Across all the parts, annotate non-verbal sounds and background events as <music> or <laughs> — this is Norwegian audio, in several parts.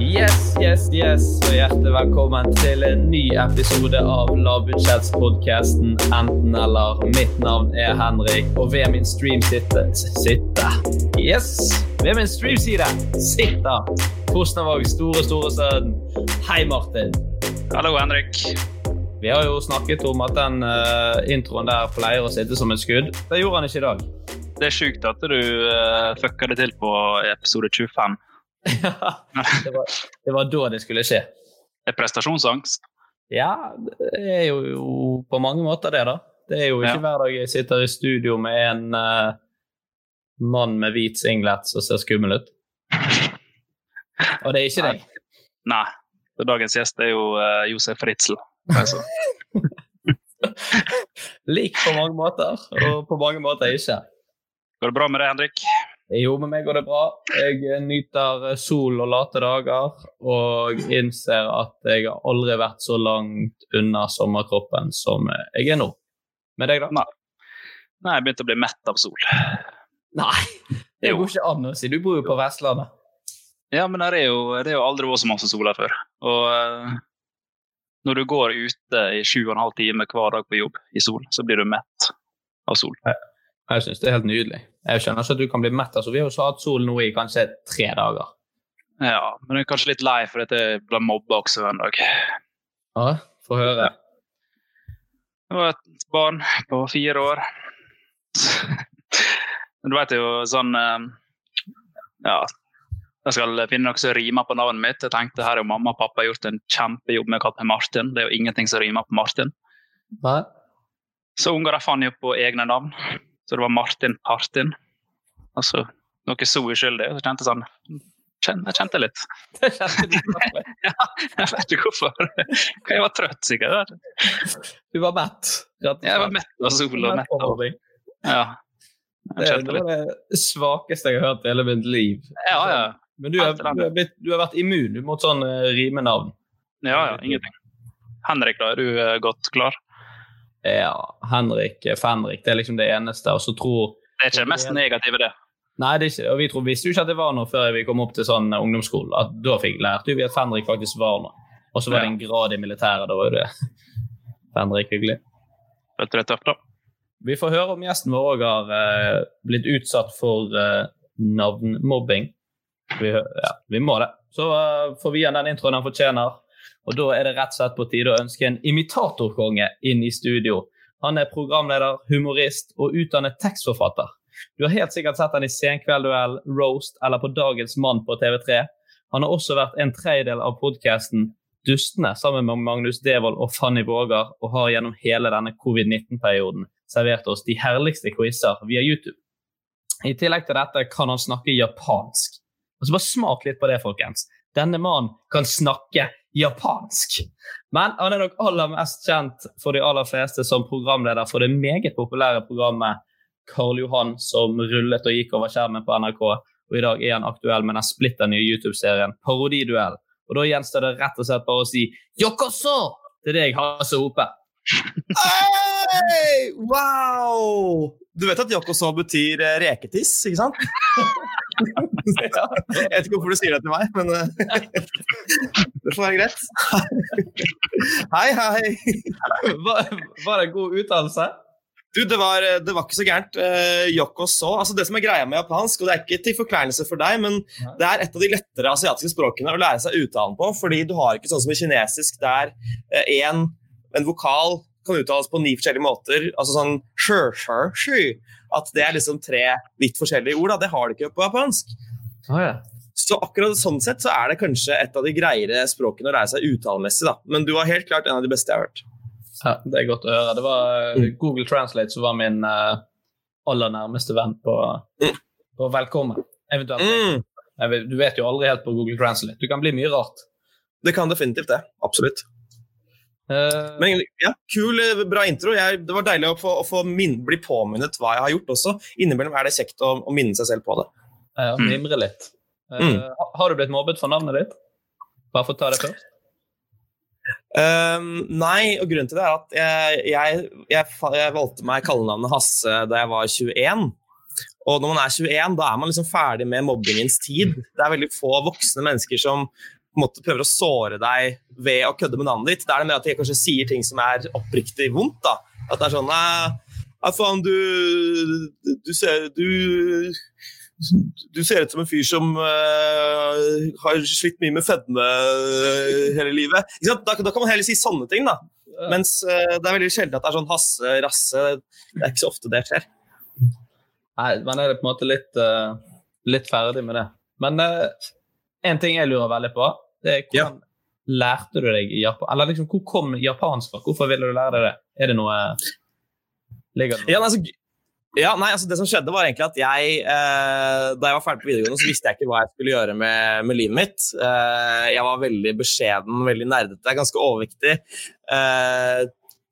Yes, yes, yes, og hjertelig velkommen til en ny episode av Lavbudsjettspodkasten Enten eller. Mitt navn er Henrik, og ved min stream sitter Sitte. Yes! Ved min streamside sitter Fosnavåg store, store sønn. Hei, Martin. Hallo, Henrik. Vi har jo snakket om at den uh, introen der pleier å sitte som et skudd. Det gjorde han ikke i dag. Det er sjukt at du uh, fucka det til på episode 25. <laughs> det, var, det var da det skulle skje. Det er prestasjonsangst. Ja, det er jo, jo på mange måter det, da. Det er jo ikke Ja. hver dag jeg sitter i studio med en uh, mann med hvit singlet som ser skummel ut. Og det er ikke deg. Nei. Dagens gjest er jo uh, Josef Ritzel. Altså. <laughs> Lik på mange måter, og på mange måter ikke. Går det bra med deg, Henrik? Jo, med meg går det bra. Jeg eh, nyter eh, sol og late dager, og innser at jeg har aldri vært så langt unna sommerkroppen som eh, jeg er nå. Med deg, da? Nei. Nei, jeg begynte å bli mett av sol. Nei, det går ikke an å si. Du bor jo på Vestlandet. Ja, men det er jo, det er jo aldri vært så masse sol her før. Og når du går ute i sju og en halv time hver dag på jobb i sol, så blir du mett av sol. Jeg syns det er helt nydelig. Jeg skjønner ikke at du kan bli mett. Altså, vi har jo hatt sol nå i kanskje tre dager. Ja, men jeg er kanskje litt lei for at jeg ble mobba også en dag. Ja, Få høre. Det var et barn på fire år. <laughs> Du vet jo sånn eh, Ja. Jeg skal finne noe som rimer på navnet mitt. Jeg tenkte her har mamma og pappa gjort en kjempejobb med å kalle meg Martin. Det er jo ingenting som rimer på Martin. Nei? Så unger de fant jo på egne navn. Så det var Martin Partin. Altså noe så uskyldig. Så kjente sånn Jeg kjente litt. <laughs> Det kjente du. <laughs> Ja, jeg vet ikke hvorfor. Jeg var trøtt, sikkert. Du var mett. rett Jeg var mett av sol og mett av. Ja. Det var litt. det svakeste jeg har hørt i hele mitt liv. Ja, ja. Men du, du, du har vært immun du, mot sånn uh, rimenavn. Ja, ja, ingenting. Henrik, da, er du eh, godt klar? Ja, Henrik, eh, Fenrik, det er liksom det eneste. Og så tror Det er ikke det mest negative, det. Nei, det er ikke. Og vi tror, visste jo ikke at det var noe før vi kom opp til sånn ungdomsskolen. ungdomsskole. At da fikk lærte vi at Fenrik faktisk var noe. Og så var det en grad i militæret. Da var jo det <laughs> Fenrik hyggelig. Følte det tøft, da. Vi får høre om gjesten vår òg har eh, blitt utsatt for eh, navnmobbing. Vi, ja, vi må det. Så uh, får vi igjen den introen han fortjener. Og da er det rett og slett på tide å ønske en imitatorkonge inn i studio. Han er programleder, humorist og utdannet tekstforfatter. Du har helt sikkert sett han i Senkveldduell, Roast eller på Dagens Mann på TV3. Han har også vært en tredjedel av podkasten Dustene sammen med Magnus Devold og Fanny Våger, og har gjennom hele denne covid-19-perioden servert oss de herligste quizer via YouTube. I tillegg til dette kan han snakke japansk. Altså Bare smak litt på det, folkens. Denne mannen kan snakke japansk. Men han er nok aller mest kjent for de aller fleste som programleder for det meget populære programmet Karl Johan, som rullet og gikk over skjermen på NRK. Og i dag er han aktuell med den splitter nye YouTube-serien Parodiduell. Og da gjenstår det rett og slett bare å si Yokoso til deg, Hasse Hope. Hey! Wow! Du vet at Yokoso betyr eh, reketiss, ikke sant? <laughs> <laughs> Jeg vet ikke hvorfor du sier det til meg, men eh, <laughs> det får være greit. <laughs> Hei, hei. Var, var det god uttalelse? Du, det var, det var ikke så gærent. Uh, Yokoso altså Det som er greia med japansk, og det er ikke til forkleinelse for deg, men det er et av de lettere asiatiske språkene å lære seg uttalen på, fordi du har ikke sånn som i kinesisk, der en, en vokal kan uttales på ni forskjellige måter. altså sånn shu, shu, shu, At det er liksom tre vidt forskjellige ord. Da. Det har de ikke på japansk. Oh, ja. Så akkurat sånn sett så er det kanskje et av de greiere språkene å lære seg uttalemessig. da. Men du var helt klart en av de beste jeg har hørt. Ja, Det er godt å høre. Det var uh, Google Translate som var min uh, aller nærmeste venn på, mm. på velkommen. Eventuelt. Mm. Du vet jo aldri helt på Google Translate. Du kan bli mye rart. Det kan definitivt det. Absolutt. Uh, Men ja, Kul, bra intro. Jeg, det var deilig å få, å få min, bli påminnet hva jeg har gjort også. Innimellom er det kjekt å, å minne seg selv på det. Ja, mimre litt. Mm. Har du blitt mobbet for navnet ditt? Bare for å ta det først. Um, nei, og grunnen til det er at jeg, jeg, jeg, jeg valgte meg kallenavnet Hasse da jeg var 21. Og når man er 21, da er man liksom ferdig med mobbingens tid. Det er veldig få voksne mennesker som måte prøver å såre deg ved å kødde med navnet ditt. Det er det mer at de kanskje sier ting som er oppriktig vondt. da. At det er sånn Nei, faen, du, du ser Du du ser ut som en fyr som uh, har slitt mye med fedme uh, hele livet. Da, da, kan man heller si sånne ting, da. Mens uh, det er veldig sjelden at det er sånn hasse, rasse. Det er ikke så ofte det skjer. Nei, man er på en måte litt, litt ferdig med det. Men en ting jeg lurer veldig på, det hvordan ja. lærte du deg Japan... Eller liksom, hvor kom japansk fra? Hvorfor ville du lære deg det? Er det noe Ligger det noe? Ja, altså, ja, nei, altså Det som skjedde, var egentlig at jeg eh, Da jeg var ferdig på videregående, så visste jeg ikke hva jeg skulle gjøre med, med livet mitt. Eh, jeg var veldig beskjeden, veldig nerdete, ganske overvektig. Eh,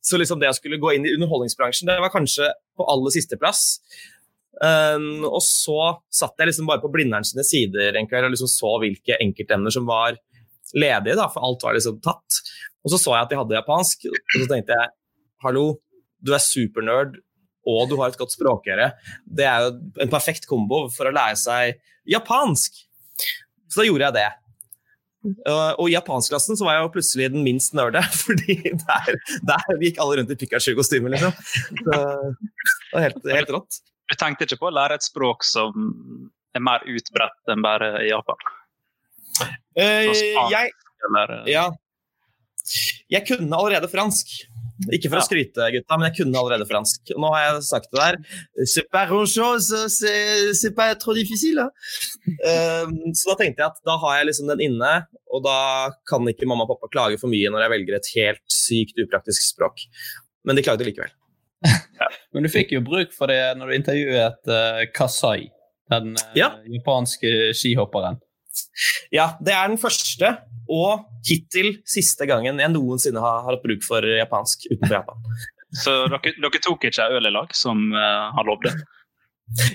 så liksom det å skulle gå inn i underholdningsbransjen, det var kanskje på aller siste plass. Um, og så satt jeg liksom bare på Blindern sine sider en kveld og liksom så hvilke enkeltemner som var ledige, da, for alt var liksom tatt. Og så så jeg at de hadde japansk, og så tenkte jeg hallo, du er supernerd, og du har et godt språkøre. Det er jo en perfekt kombo for å lære seg japansk. Så da gjorde jeg det. Og i japanskklassen så var jeg jo plutselig den minst nerde, <laughs> fordi der, der gikk alle rundt i Pikachu-kostyme, liksom. Så det var helt, helt rått. Du tenkte ikke på å lære et språk som er mer utbredt enn bare i Japan? Uh, jeg, ja. jeg kunne allerede fransk. Ikke for å skryte, gutta, men jeg kunne allerede fransk. Og nå har jeg sagt det der. C'est pas chose, c'est pas trop difficile. Uh, så da tenkte jeg at da har jeg liksom den inne, og da kan ikke mamma og pappa klage for mye når jeg velger et helt sykt upraktisk språk. Men de klagde likevel. <laughs> men du fikk jo bruk for det når du intervjuet uh, Kasai, den uh, ja. japanske skihopperen. Ja, det er den første og hittil siste gangen jeg noensinne har hatt bruk for japansk utenfor Japan. Så dere, dere tok ikke øl i lag, som uh, han lovde?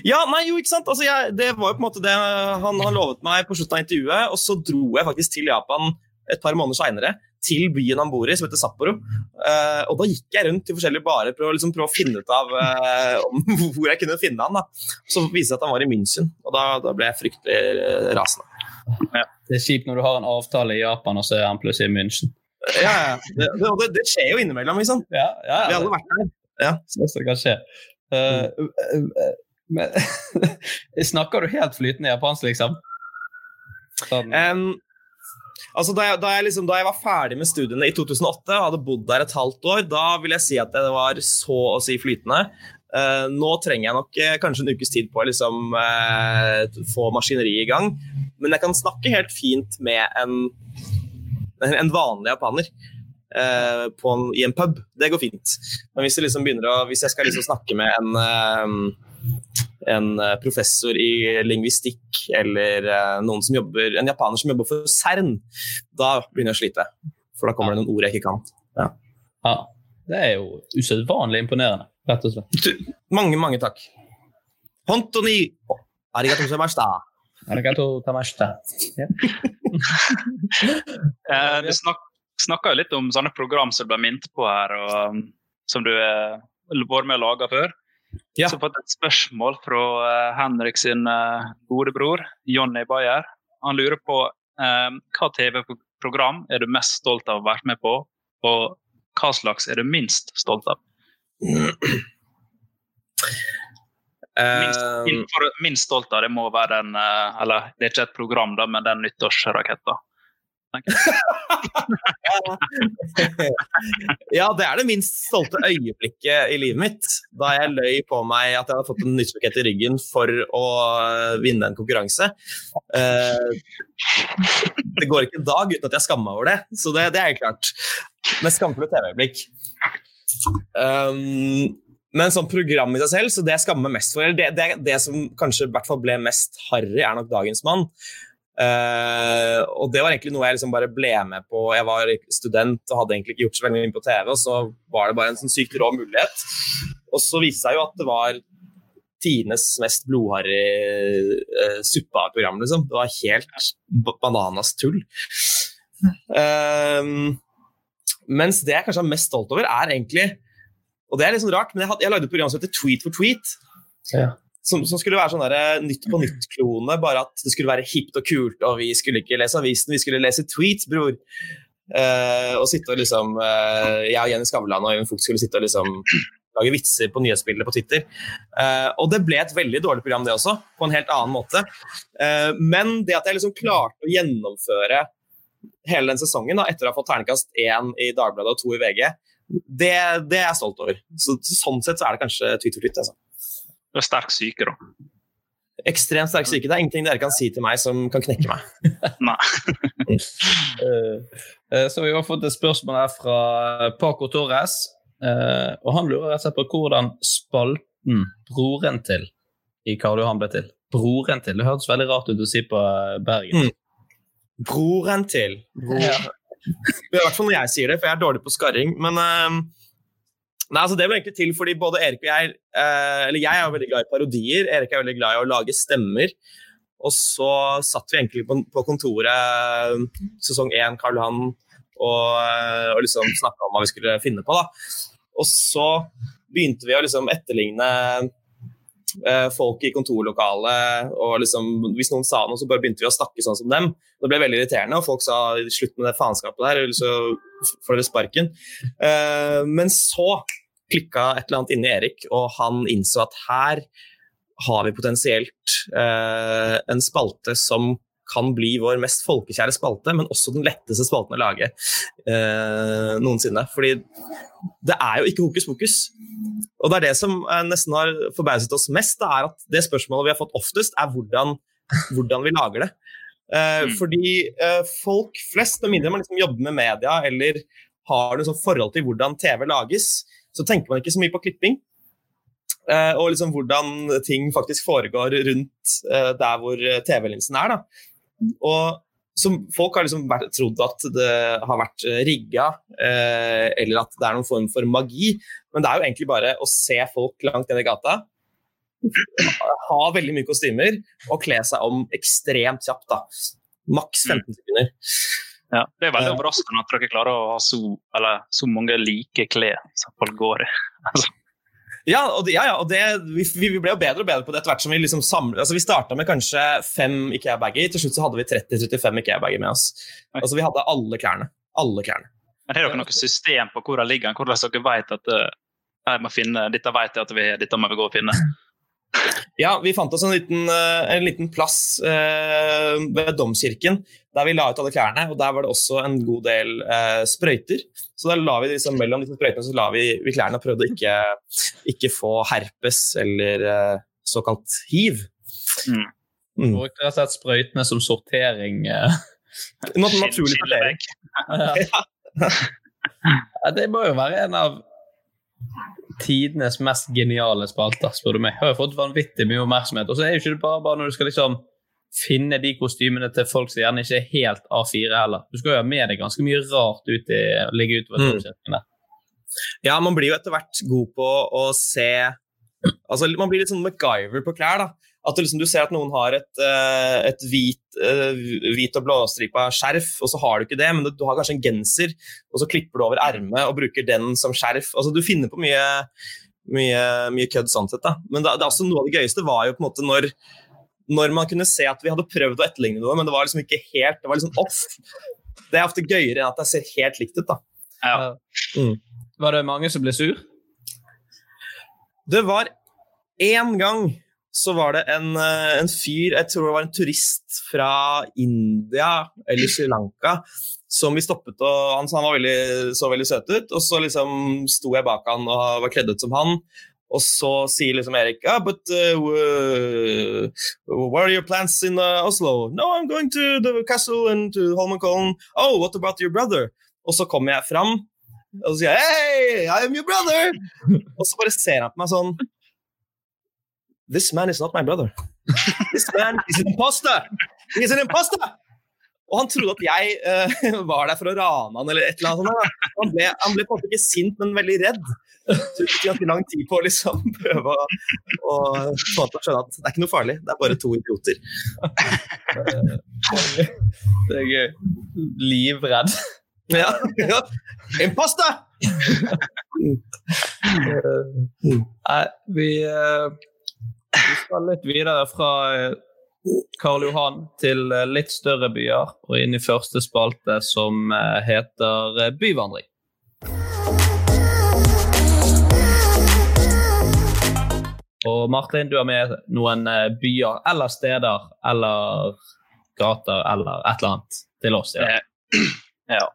Ja, nei, jo, ikke sant. Altså, jeg, det var jo på en måte det han, han lovet meg på slutten av intervjuet. Og så dro jeg faktisk til Japan et par måneder seinere, til byen han bor i, som heter Sapporo. Uh, og da gikk jeg rundt til forskjellige barer for å liksom prøve å finne ut av uh, <laughs> hvor jeg kunne finne han. da. Så viste det seg at han var i München, og da, da ble jeg fryktelig rasende. Ja. Det er kjipt når du har en avtale i Japan, og så er han plutselig i München. Ja, ja. Det, det, det, skjer jo innimellom, liksom. Ja, ja, Vi har alle vært der. Ja. Det kan skje. Uh, uh, men Snakker du helt flytende japansk, liksom? Sånn. Um, altså da jeg, da, jeg liksom, da jeg, var ferdig med studiene i 2008 og hadde bodd der et halvt år, da vil jeg si at det var så å si flytende. Uh, nå trenger jeg nok uh, kanskje en ukes tid på å liksom, uh, få maskineriet i gang. Men jeg kan snakke helt fint med en, en vanlig japaner en, i en pub. Det går fint. Men hvis, liksom å, hvis jeg skal liksom snakke med en en professor i lingvistikk eller jobber, en japaner som jobber for CERN, da begynner jeg å slite. For da kommer det noen ord jeg ikke kan. Ja. Ja. Det er jo usedvanlig imponerende, rett og slett. Mange, mange takk. Hontoni arigato gozaimashita. Arigato tamashita. Ja. <laughs> Eh, du snak, snakka jo litt om sånne program som du ble minnet på her, og um, som du har vært med å lage før. Ja. Så fått et spørsmål fra eh, Henrik sin eh, gode bror, Jonny Bayer. Han lurer på eh, hva TV-program er du mest stolt av å ha vært med på, og hva slags er du minst stolt av? Eh, min- for, minst stolt av det må være den eh, Eller det er ikke et program, da, men den nyttårsraketta. <laughs> ja, det er det minst stolte øyeblikket i livet mitt. Da jeg løy på meg at jeg hadde fått en nyttårsrakett i ryggen for å eh, vinne en konkurranse. Eh, det går ikke en dag uten at jeg skammer meg over det, så det, det er klart. Mest skamfulle TV-øyeblikk. Um, men sånn program i seg selv, så det jeg skammer meg mest for, det, det, det som kanskje hvert fall ble mest harry, er nok Dagens Mann. Uh, og det var egentlig noe jeg liksom bare ble med på. Jeg var student og hadde egentlig ikke gjort så veldig mye på TV, og så var det bare en sånn sykt rå mulighet. Og så viste det seg jo at det var tidenes mest blodharry uh, suppe av program, liksom. Det var helt ba- bananas tull. Eh, mens det jeg kanskje er mest stolt over, er egentlig Og det er litt sånn rart, men jeg, hadde, jeg lagde et program som heter Tweet for tweet. Ja. Som, som skulle være sånn der Nytt på nytt-klone, bare at det skulle være hipt og kult, og vi skulle ikke lese avisen, vi skulle lese tweets, bror. Uh, og sitte og liksom uh, Jeg og Jenny Skavlan og Øyvind Fugt skulle sitte og liksom lage vitser på nyhetsbildet på Twitter. Uh, og det ble et veldig dårlig program, det også, på en helt annen måte. Eh, men det at jeg liksom klarte å gjennomføre hele den sesongen da, etter å ha fått terningkast én i Dagbladet og to i VG, det, det er jeg stolt over. Så, sånn sett så er det kanskje tweet for tweet. Altså. Du er sterk syke, da. Ekstremt sterk syke. Det er ingenting dere kan si til meg som kan knekke meg. <laughs> Nei. <laughs> Eh, eh, Så vi har fått et spørsmål her fra Paco Torres. eh, Og han lurer rett og slett på hvordan spalten broren til i Karl Johan ble til. Broren til. Det hørtes veldig rart ut å si på eh, Bergen. Mm. Broren til. Ja. I hvert fall når jeg sier det, for jeg er dårlig på skarring. Men uh, nei, altså det ble egentlig til fordi både Erik og jeg uh, Eller jeg er veldig glad i parodier. Erik er veldig glad i å lage stemmer. Og så satt vi egentlig på, på kontoret eh, sesong én, Karl Johan, og, eh, og liksom snakka om hva vi skulle finne på. da. Og så begynte vi å liksom etterligne folk i kontorlokalet. og liksom, Hvis noen sa noe, så bare begynte vi å snakke sånn som dem. Det ble veldig irriterende, og folk sa slutt med det faenskapet der, eller så får dere sparken. Eh, men så klikka et eller annet inni Erik, og han innså at her har vi potensielt eh, en spalte som kan bli vår mest folkekjære spalte, men også den letteste spalten å lage eh, noensinne. Fordi det er jo ikke hokus pokus. Og det er det som eh, nesten har forbauset oss mest, det er at det spørsmålet vi har fått oftest, er hvordan, hvordan vi lager det. Eh, fordi eh, folk flest, med mindre man liksom jobber med media eller har noe sånn forhold til hvordan TV lages, så tenker man ikke så mye på klipping. Uh, og liksom hvordan ting faktisk foregår rundt uh, der hvor TV-linsen er. Da. Og som folk har liksom vært, trodd at det har vært eh, rigga, eh, eller at det er noen form for magi. Men det er jo egentlig bare å se folk langt ned i gata, ha veldig mye kostymer og kle seg om ekstremt kjapt. da. Maks 15 sekunder. Ja, det er veldig overraskende at dere klarer å ha så, eller, så mange like klær som folk går i. <laughs> Altså, Ja, og det, ja, ja, og det, vi, vi ble jo bedre og bedre på det etter hvert som vi liksom samlet altså Vi starta med kanskje fem Ikea-bager, til slutt så hadde vi 30-35 Ikea-bager med oss. Altså Vi hadde alle klærne. Alle klærne. men har dere noe system på hvor de ligger? Hvordan dere vet at uh, jeg må finne, dette vet jeg at vi dette må vi gå og finne? Ja, vi fant oss en liten, eh, en liten plass eh, ved Domkirken der vi la ut alle klærne, og der var det også en god del eh, sprøyter. Så da la vi liksom mellom disse sprøytene så la vi, vi klærne og prøvde å ikke, ikke få herpes eller eh, såkalt hiv. Mm. Mm. Brukte rett og slett sprøytene som sortering. eh. Nat naturlig sortering. <laughs> Ja, det må jo være en av tidenes mest geniale spalter, spør du meg. Har jo fått vanvittig mye oppmerksomhet. Og så er jo ikke det bare, bare når du skal liksom finne de kostymene til folk som gjerne ikke er helt A4 heller. Du skal jo ha med deg ganske mye rart ut i, ligge utover mm. Ja, man blir jo etter hvert god på å se Altså, Man blir litt sånn MacGyver på klær. da. At liksom, Du ser at noen har et, uh, et hvit, uh, hvit, og blåstripa skjerf, og så har du ikke det, men du, har kanskje en genser, og så klipper du over ermet og bruker den som skjerf. Altså, Du finner på mye, mye, mye kødd sånn sett. da. Men det, det, altså, noe av det gøyeste var jo på en måte når, når man kunne se at vi hadde prøvd å etterligne noe, men det var liksom ikke helt, det var liksom off. Det er ofte gøyere enn at det ser helt likt ut. da. Ja. Mm. Var det mange som ble sur? Det var én gang så var det en, eh, en, fyr, jeg tror det var en turist fra India eller Sri Lanka, som vi stoppet, og han, han veldig, så veldig søt ut. Og så liksom sto jeg bak han og var kledd ut som han. Og så sier liksom Erik ah, but uh, What are your plans in uh, Oslo? No, I'm going to the castle and to Holmenkollen. Oh, what about your brother? Og så kommer jeg fram og så sier jeg, Hey, I am your brother! <laughs> og så bare ser han på meg sånn This man is not my brother. This man is an imposter! «Is an imposter! Og han trodde at jeg uh, var der for å rane han eller et eller annet sånt. Han ble, han ble på en måte ikke sint, men veldig redd. Så det ganske lang tid på å liksom prøve å, å få han til å skjønne at det er ikke noe farlig, det er bare to idioter. Det er gøy. Livredd. Ja. ja. Imposter! Nei, vi uh vi skal litt videre fra eh, Karl Johan til eh, litt større byer og inn i første spalte, som eh, heter Byvandring. Og Martin, du har med noen byer eller steder eller gater eller et eller annet til oss. Ja. <clears throat> ja.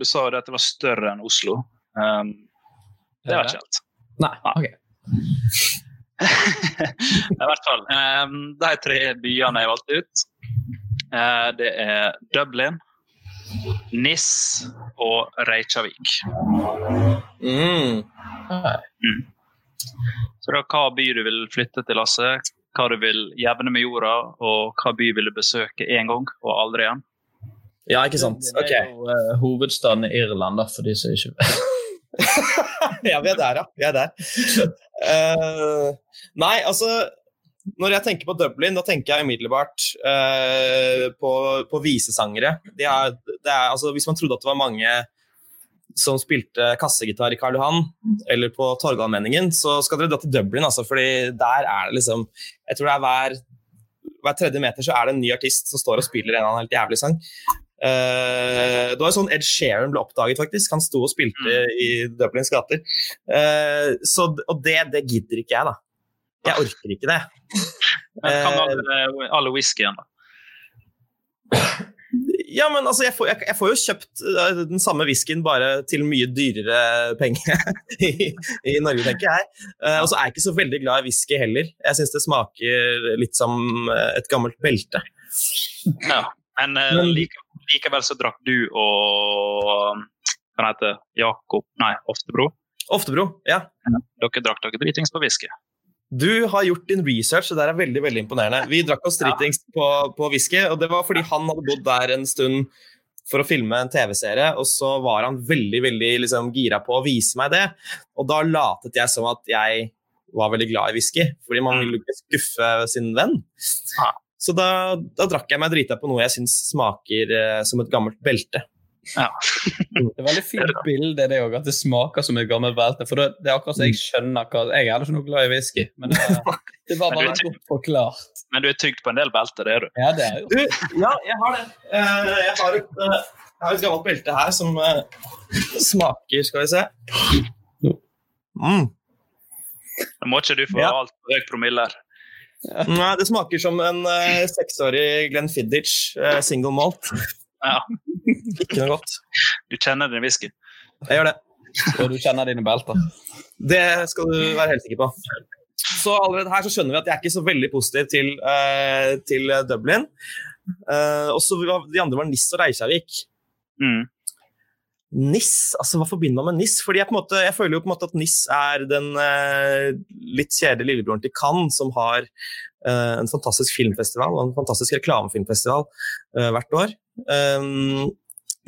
Du sa jo at det var større enn Oslo. Det var ikke helt. Nei, ok. I hvert fall. Um, de tre byene jeg valgte ut, uh, det er Dublin, NIS og Reykjavik. Mm. Mm. Så da, hva by du vil flytte til, Lasse? Hva du vil jevne med jorda, og hva by vil du besøke én gang og aldri igjen? Ja, ikke sant. Ok. Det er jo uh, hovedstaden i Irland, da, for de som ikke <laughs> ja, vi er der, ja. Vi er der. Uh, nei, altså Når jeg tenker på Dublin, da tenker jeg umiddelbart uh, på, på visesangere. Det er, det er, altså, hvis man trodde at det var mange som spilte kassegitar i Karl Johan eller på Torgallmenningen, så skal dere dra til Dublin, altså, fordi der er det liksom Jeg tror det er hver, hver tredje meter så er det en ny artist som står og spiller en eller annen helt jævlig sang. Uh, det var jo sånn Ed Sheeran ble oppdaget, faktisk. Han sto og spilte mm. i Dublins gater. Uh, så, og det, det, gidder ikke jeg, da. Jeg orker ikke det. Men kan alle, eh, alle whiskyene, da? Ja, men altså, jeg får, jeg, jeg får, jo kjøpt den samme whiskyen bare til mye dyrere penger <laughs> i, i, Norge, tenker jeg. Uh, og så er jeg ikke så veldig glad i whisky heller. Jeg syns det smaker litt som et gammelt belte. Ja, men, uh, like, likevel så drakk du og hva heter Jakob Nei, Oftebro. Oftebro, ja. Dere drakk dere dritings på whisky. Du har gjort din research, og det er veldig veldig imponerende. Vi drakk oss <laughs> dritings ja. på, på whisky, og det var fordi han hadde bodd der en stund for å filme en TV-serie, og så var han veldig veldig liksom, gira på å vise meg det. Og da latet jeg som at jeg var veldig glad i whisky, fordi man vil ikke skuffe sin venn. Så da, da, drakk jeg meg drita på noe jeg syns smaker eh, som et gammelt belte. Ja. det er veldig fint bilde, det òg, at det smaker som et gammelt belte. For det, det er akkurat så jeg mm. skjønner hva Jeg er heller ikke noe glad i whisky, men <laughs> det, det var bare godt forklart. Men du er tygd på en del belter, det er du? Ja, det er jo. Du, ja, jeg har det. Uh, jeg, har et, uh, jeg har et gammelt belte her som uh, smaker Skal vi se. Mm. Må ikke du få ja. altfor høy promille her. Nei, det smaker som en uh, seksårig Glenn Fiddich uh, single malt. Ja. Ikke noe godt. Du kjenner din whisky? Jeg gjør det. Og du kjenner dine belter? Det skal du være helt sikker på. Så allerede her så skjønner vi at jeg er ikke så veldig positiv til, uh, til Dublin. Uh, og så De andre var Niss og Reykjavik. Mm. NIS, altså hva forbinder man med NIS? Fordi jeg, måte, jeg føler jo på en måte at NIS er den eh, litt kjedelige lillebroren til Cannes, som har eh, en fantastisk filmfestival og en fantastisk reklamefilmfestival eh, hvert år. Um,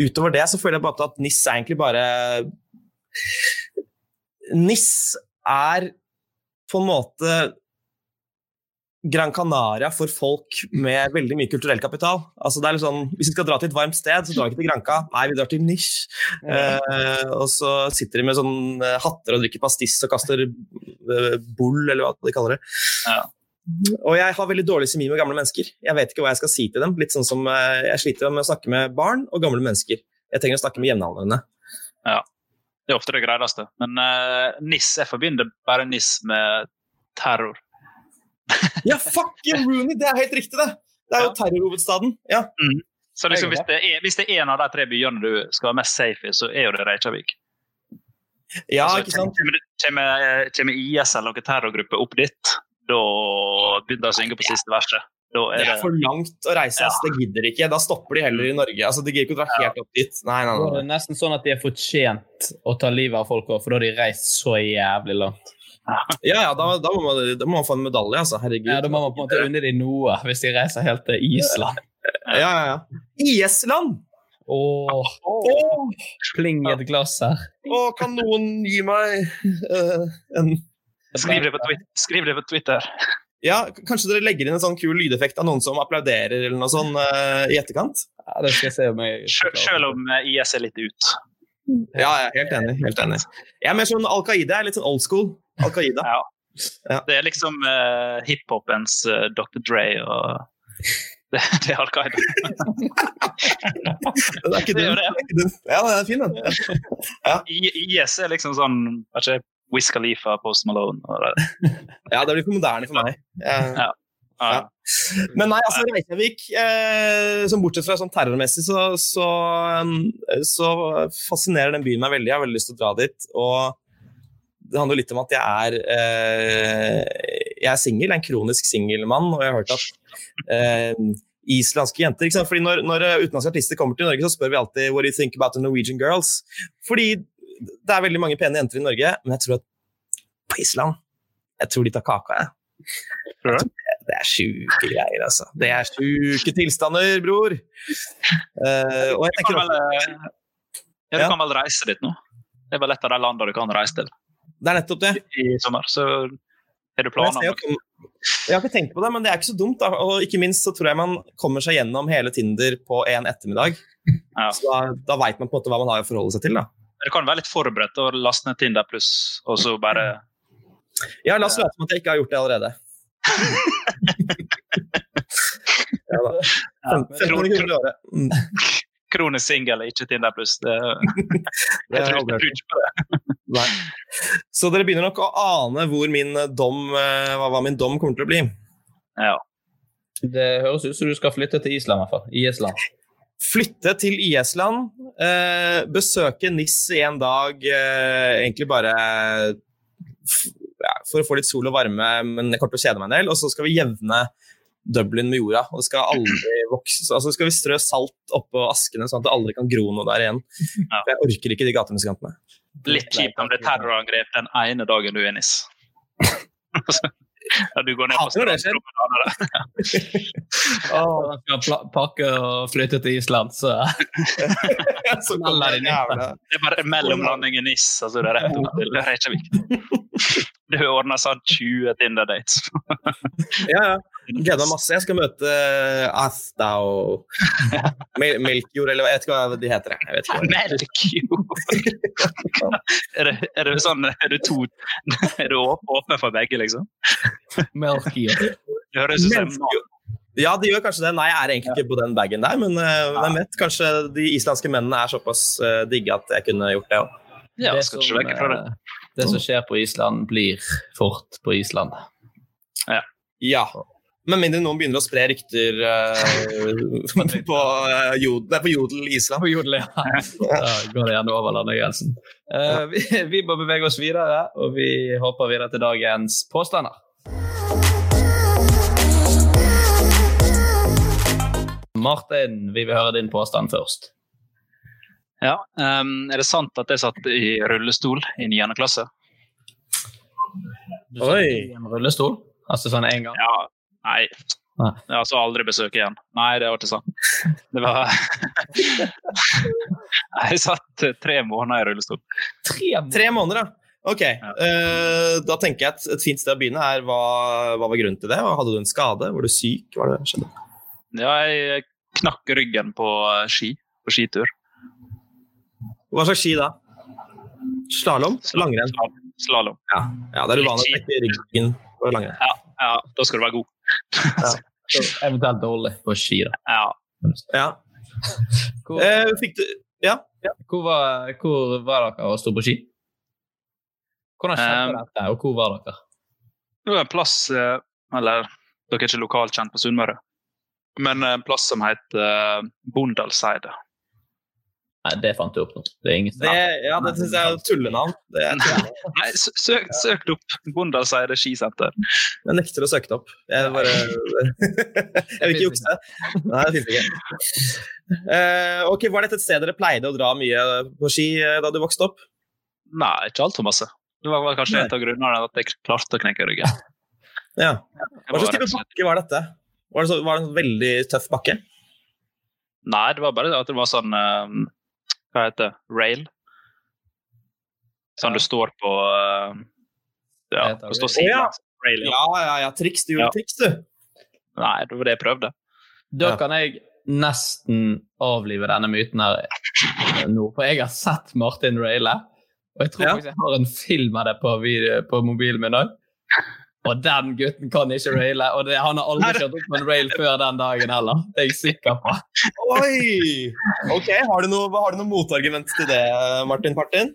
utover det så føler jeg bare at NIS er egentlig bare NIS er på en måte Gran Canaria for folk med veldig mye kulturell kapital. Altså det er litt sånn, Hvis vi skal dra til et varmt sted, så drar vi ikke til Granca. Nei, vi drar til Nish. Eh, og så sitter de med sånn eh, hatter og drikker pastiss og kaster eh, bull, eller hva de kaller det. Ja. Og jeg har veldig dårlig semi med gamle mennesker. Jeg vet ikke hva jeg skal si til dem. Litt sånn som eh, Jeg sliter med å snakke med barn og gamle mennesker. Jeg trenger å snakke med jevnaldrende. Ja. Det er ofte det greieste. Men uh, NIS, jeg forbinder bare NIS med terror. Ja, fucking Rooney! Det er helt riktig, det! Det er jo terrorhovedstaden. Ja. Mm. Så liksom, hvis, det er, hvis det er en av de tre byene du skal være mest safe i, så er jo det Reykjavik. ja, Altså, ikke sant? Kommer, kommer, kommer IS eller noen terrorgruppe opp dit, da begynner de å synge på siste verset. Da Det er er for langt å reise, ja. det gidder de ikke. Da stopper de heller i Norge. Altså, det gidder ikke å dra helt opp dit. Nei, nei, er nei. det nesten sånn at de er fortjent å ta livet av folk òg, for da har de reist så jævlig langt. Ja, ja, da, da, må man, da må man få en medalje, altså. Herregud. Ja, Da må man på en måte unne dem noe, hvis de reiser helt til Island. Ja, ja, ja. Island! Åh, Åh, Å, pling i et glass her. å, kan noen gi meg uh, en Skriv det på Twitter. Skriv det på Twitter. Ja, kanskje dere legger inn en sånn kul lydeffekt av noen som applauderer eller noe sånt uh, i etterkant? Ja, det skal jeg se om jeg Sel- Selv om eh, IS er litt ut. Ja, ja, helt enig. helt enig. Jeg er mer sånn Al Qaida. Jeg er litt sånn old school. Al Qaida. Ja. <laughs> Ja. Det er liksom uh, hiphopens uh, Dr. Dre og <laughs> det, det er Al Qaida. <laughs> det er ikke Det er det. Er. Ja, det er fin, den. Ja. IS er liksom sånn vet ikke, Wiz Khalifa, Post Malone og det. Ja, det blir for moderne for meg. Jeg, Ja. Men nei, altså Reykjavik, eh, som bortsett fra sånn terrormessig, så, så, um, så fascinerer den byen meg veldig. Jeg har veldig lyst til å dra dit. Og det handler litt om at jeg er eh, Jeg er singel, en kronisk singelmann, og jeg har hørt at eh, islandske jenter ikke sant? Fordi Når, når utenlandske artister kommer til Norge, så spør vi alltid What do you think about the Norwegian girls? Fordi det er veldig mange pene jenter i Norge, men jeg tror at på Island Jeg tror de tar kaka, jeg. Det? Det er sjuke greier, altså. Det er sjuke tilstander, bror. Uh, og jeg tenker også, eh, ja, du kan vel reise dit nå? Det er vel et av de landene du kan reise til Det er nettopp det. i sommer. Så har du planer om det? jeg har ikke tenkt på det, men det er ikke så dumt. Da. Og ikke minst så tror jeg man kommer seg gjennom hele Tinder på en ettermiddag. Ja. Så da, da veit man på en måte hva man har å forholde seg til. da. Du kan være litt forberedt og laste ned Tinder pluss, og så bare Ja, la oss late som at jeg ikke har gjort det allerede. <laughs> ja, da. Fem- 1500 kroner i året. Mm. <laughs> singel, ikke Tinder pluss. Det, <laughs> jeg tror ikke på det. Nei. Så dere begynner nok å ane hvor min dom, eh, hva, min dom kommer til å bli. Ja. Det høres ut som du skal flytte til Island, i hvert fall. Island. Flytte til IS-land, eh, besøke NIS i en dag, eh, egentlig bare ja, for å få litt sol og varme, men jeg kommer til å kjede meg en del. Og så skal vi jevne Dublin med jorda. og det skal aldri vokse, altså skal vi strø salt oppå askene, sånn at det aldri kan gro noe der igjen. Ja. Jeg orker ikke de gatemusikantene. Litt kjipt om det er terrorangrep den ene dagen du er i NIS. <laughs> <laughs> Ja, du går ned på stranden. Man skal pakke og flytte til Island, så <laughs> så de ned. Det er bare mellomlanding i NIS, altså det er rett og til Reykjavik. <laughs> Du ordner sånn 20 Tinder-dates. <laughs> Ja, ja. Gleder meg masse. Jeg skal møte Asta og Mel Melkjord, eller jeg vet ikke hva de heter. jeg. Vet ikke Melkjord! Er det, er det sånn Er du to Er du åpen for begge, liksom? Melky. Det høres ut som. Ja, de gjør kanskje det. Nei, jeg er egentlig ikke på den bagen der, men eh, hvem vet? Kanskje de islandske mennene er såpass uh, digge at jeg kunne gjort det òg. Ja, det, skal som, det. eh, det som skjer på Island, blir fort på Island. Ja. Med mindre noen begynner å spre rykter uh, <laughs> på, uh, jodel, nei, på Jodel Island. På jodel, ja. Da går det gjerne over landegrensen. Uh, vi, vi må bevege oss videre, og vi hopper videre til dagens påstander. Martin, vi vil høre din påstand først. Ja, um, Er det sant at jeg satt i rullestol i 9. klasse? Du satt i en rullestol? Altså sånn én gang? Ja, nei. Nei. Altså aldri besøk igjen. Nei, det var ikke sant. Det var <laughs> Jeg satt tre måneder i rullestol. Tre? Tre måneder, ja. Ok, eh, da tenker jeg at et fint sted å begynne er hva, hva var grunnen til det? Hadde du en skade? Var du syk? Hva var det skjedde? Ja, jeg knakk ryggen på ski. På skitur. Hva slags ski da? Slalåm? Langrenn? Slalåm. Ja, ja det er uvanlig å knekke ryggen på langrenn. Ja, ja, da skal du være god. ja. Eventuelt dårlig på ski, da. Ja. Ja. Hvor, Eh, fikk du Ja? hvor, var, hvor var dere og sto på ski? Hvordan skjedde Um, dette, og hvor var dere? Det var en plass eh, Eller dere er ikke lokalkjent på Sunnmøre, men en plass som heter eh, Bondalseidet. Nei, det fant du opp nå. Det er ingen Det, ja, det syns jeg er tullenavn. Er. <laughs> Nei, sø- søk, søk det opp. Bondalseidet skisenter. Jeg nekter å søke det opp. Jeg bare <laughs> <laughs> Jeg vil ikke jukse. Nei, det fins ikke. Uh, ok, Var dette et sted dere pleide å dra mye på ski eh, da du vokste opp? Nei, ikke altfor masse. Det var kanskje Nei. en av grunnene at jeg klarte å knekke ryggen. Ja. Hva slags type bakke var dette? Var det, så, var det en veldig tøff bakke? Nei, det var bare at det var sånn eh, Hva heter det? Rail. Sånn du står på eh, Ja, du står rail. sidelengs. Rail, ja. Ja, ja, ja. Triks. Du gjorde Ja. triks, du. Nei, det var det jeg prøvde. Da Ja. kan jeg nesten avlive denne myten her nå, for jeg har sett Martin raile. Og jeg tror Ja. faktisk jeg har en film av det på, video, på mobilen min òg. Og den gutten kan ikke raile, og det, han har aldri kjørt opp på en rail før den dagen heller. Det er jeg sikker på. Oi! Ok, Har du noe, har du noe motargument til det, Martin Partin?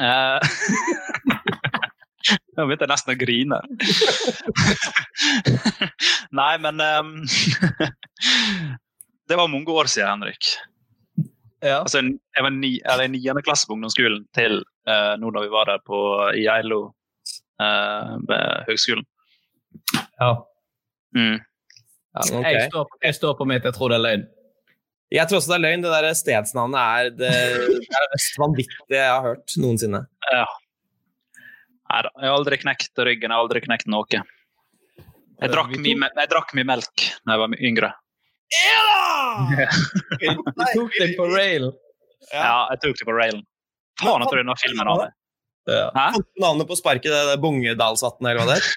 Eh, <laughs> Nå begynte jeg nesten å grine. <laughs> Nei, men um, <laughs> Det var mange år siden, Henrik. Ja. Altså, jeg var ni, eller i niende klasse på ungdomsskolen til uh, nå da vi var der på, i eh, ved høgskolen. ja. Mm. Ja, okay. jeg, står, jeg står på mitt, jeg tror det er løgn. Jeg tror også det er løgn. Det der stedsnavnet er det, det er det mest vanvittige jeg har hørt noensinne. Ja. Nei da, jeg har aldri knekt ryggen, jeg har aldri knekt noe. Jeg drakk mye, jeg drakk mye melk da jeg var yngre. Ja! <laughs> Du tok det på rail. Ja, jeg tok det på railen. Faen, jeg tror denne filmen av det. Ja. Hæ? Navnet på sparket? Det er Bongedalsvatnet, eller hva det er? <laughs>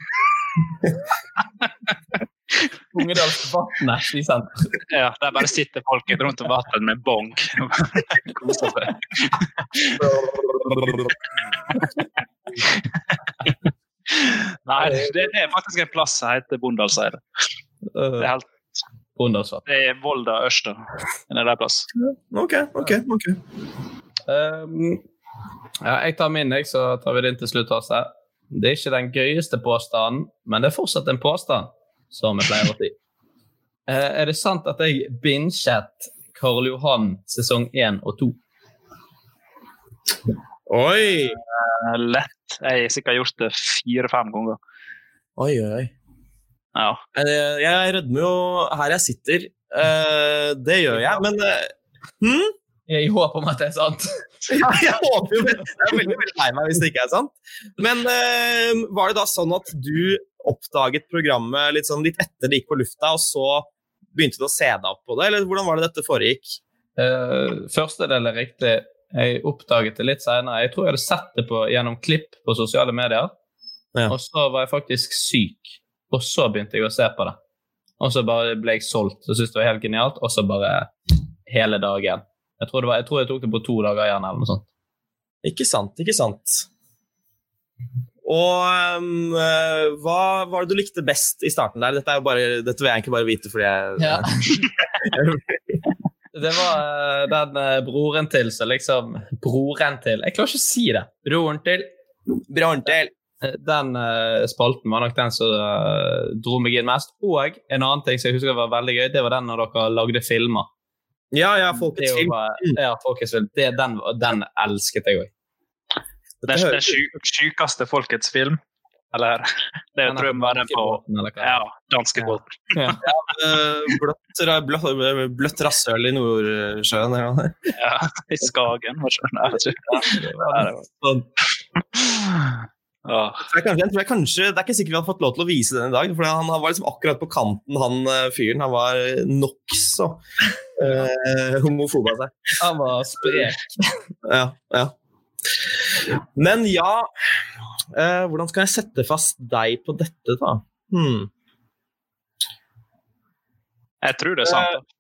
Ungedalsvatnet skisenter. Ja, der bare sitter folket rundt om vannet med bong. Koser seg. Nei, det, det er faktisk en plass som heter Bondalseidet. Det er, helt- Bondalsvatn. det er Volda Ørsta. En eller annen plass. Ok, ok. ok. Um, ja, jeg tar min, jeg, så tar vi din til slutt. Også. Det er ikke den gøyeste påstanden, men det er fortsatt en påstand, som jeg pleier å si. <laughs> Eh, er det sant at jeg binget Karl Johan sesong 1 og 2? Oi! Eh, Lett. Jeg har sikkert gjort det fire-fem ganger. Oi, oi, oi. Ja. Eh, Jeg rødmer jo her jeg sitter. Eh, Det gjør jeg, men hm? I håp om at det er sant. <laughs> Ja, jeg håper jo Jeg er veldig, veldig lei meg hvis det ikke er sant. Men eh, var det da sånn at du oppdaget programmet litt, sånn, litt etter det gikk på lufta, og så begynte du å se deg opp på det, eller hvordan var det dette foregikk? Uh, første del er riktig. Jeg oppdaget det litt senere. Jeg tror jeg hadde sett det på, gjennom klipp på sosiale medier. Ja. Og så var jeg faktisk syk, og så begynte jeg å se på det. Og så bare ble jeg solgt og syntes det var helt genialt, og så bare hele dagen. Jeg tror, det var, jeg tror jeg tok det på to dager igjen, eller noe sånt. Ikke sant, ikke sant. Og eh, hva var det du likte best i starten der? Dette, er jo bare, dette vil jeg egentlig bare vite fordi jeg <laughs> Det var eh, den eh, broren til som liksom Broren til Jeg klarer ikke å si det. Broren til. Broren til. Den spalten var nok den som dro meg inn mest. Og en annen ting som jeg husker var veldig gøy, det var den når dere lagde filmer. Ja, ja, Folkets film. ja, Folkets film. Det, den, den elsket jeg òg. Den, den sju- sjukeste folkets film. Eller <laughs> det er tror jeg på var den på. Ja, danskebåten. Ja. Eh, bløtt, bløtt, bløtt rasshøl i Nordsjøen. eller er. Ja, I Skagen. var det- jeg ikke. Ja, det Sånn. Ja. Jeg, kanskje, jeg tror jeg kanskje, Det er ikke sikkert vi hadde fått lov til å vise den i dag. For han, han var liksom akkurat på kanten, han eh, fyren. Han var nokså uh, <laughs> homofob av seg. Han var sprek. Ja, ja. Men ja uh, Hvordan skal jeg sette fast deg på dette, da? Hmm. Jeg tror det er sant. Uh,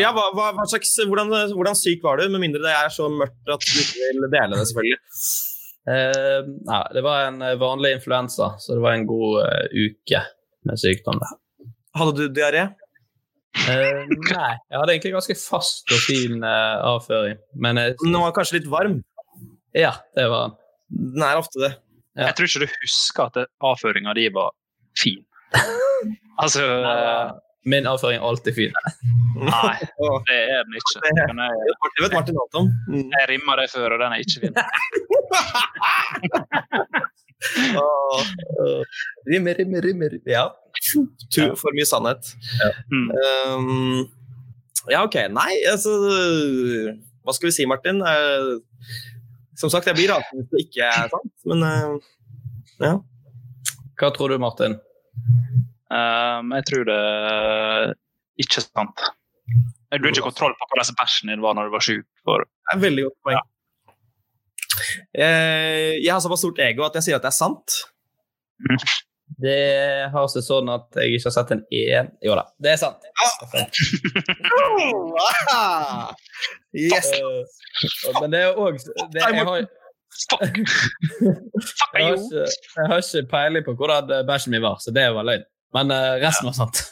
Ja, hva, hva, hva slags, hvordan, hvordan syk var du? Med mindre det er så mørkt at du ikke vil dele det, selvfølgelig. Eh, nei, det var en eh, vanlig influensa, så det var en god eh, uke med sykdom. der. Hadde du diaré? Eh, nei, jeg hadde egentlig ganske fast og fin eh, avføring. Men jeg... Den var kanskje litt varm? ja, det var den. Den er ofte det. Ja. Jeg tror ikke du husker at avføringa di var fin. <laughs> Altså Min avføring er alltid fin. <laughs> Nei, det er den ikke. Den er, Det vet Martin alt om. Mm. jeg rimma det før, og den er ikke fin. <laughs> Rimmer, rimmer, rimmer. Ja. for mye sannhet. Mm. Um, ja, OK. Nei, altså Hva skal vi si, Martin? Eh, som sagt, jeg blir rasende hvis det ikke er sant, men eh, ja. Hva tror du, Martin? Um, jeg tror det er ikke er sant. Du har ikke kontroll på hvordan bæsjen din var når du var sjuk. For... Det er veldig godt poeng. Ja. jeg har såpass stort ego at jeg sier at det er sant. Det har seg sånn at jeg ikke har sett en en Jo da, det er sant. Yes! Eh, men det er òg jeg, har- Fuck! <laughs> Fuck jeg, har you! ikke- jeg har ikke peiling på hvordan eh, bæsjen min var, så det var løgn. Men eh, resten var sant.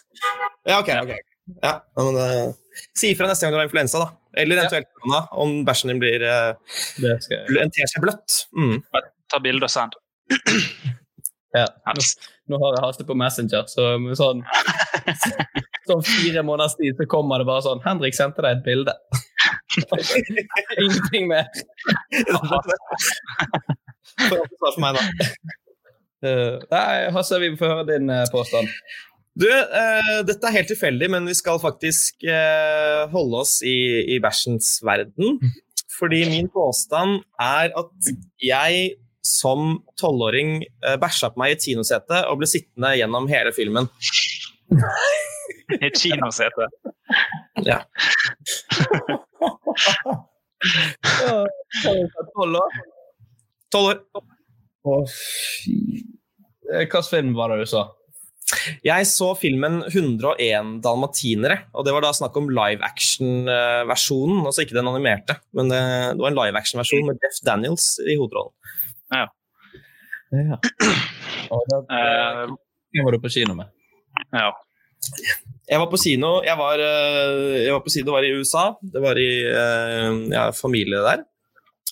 Ja, ok. ok. Ja, men, uh, si ifra neste gang du har influensa, da. Eller eventuelt ja. om bæsjen din blir uh, Det skal jeg. en teskje bløtt. Mm. Ta bilde og send. Ja. Nå, Nå har jeg hastet på Messenger, så med sånn <laughs> Sånn fire måneders tid så kommer det bare sånn 'Henrik sendte deg et bilde'. <laughs> Ingenting mer. For for meg, da. Eh, nei, Hasse, vi får høre din eh, påstand. Du, eh, dette er helt tilfeldig, men vi skal faktisk eh, holde oss i, i bæsjens verden. Fordi min påstand er at jeg som tolvåring eh, bæsja på meg i et kinosete og ble sittende gjennom hele filmen. I et kinosete. <laughs> Ja. Tolv år? Tolv år. Å, fy Hvilken film var det du sa? Jeg så filmen 101 dalmatinere, og det var da snakk om live action-versjonen, altså ikke den animerte, men det, det var en live action-versjon med Jeff Daniels i hovedrollen. Ja. Og da, Eh, Hvem var du på kino med? ja. Jeg var på kino, jeg var, eh, jeg var på kino, det var i USA, det var i eh, ja, familie der.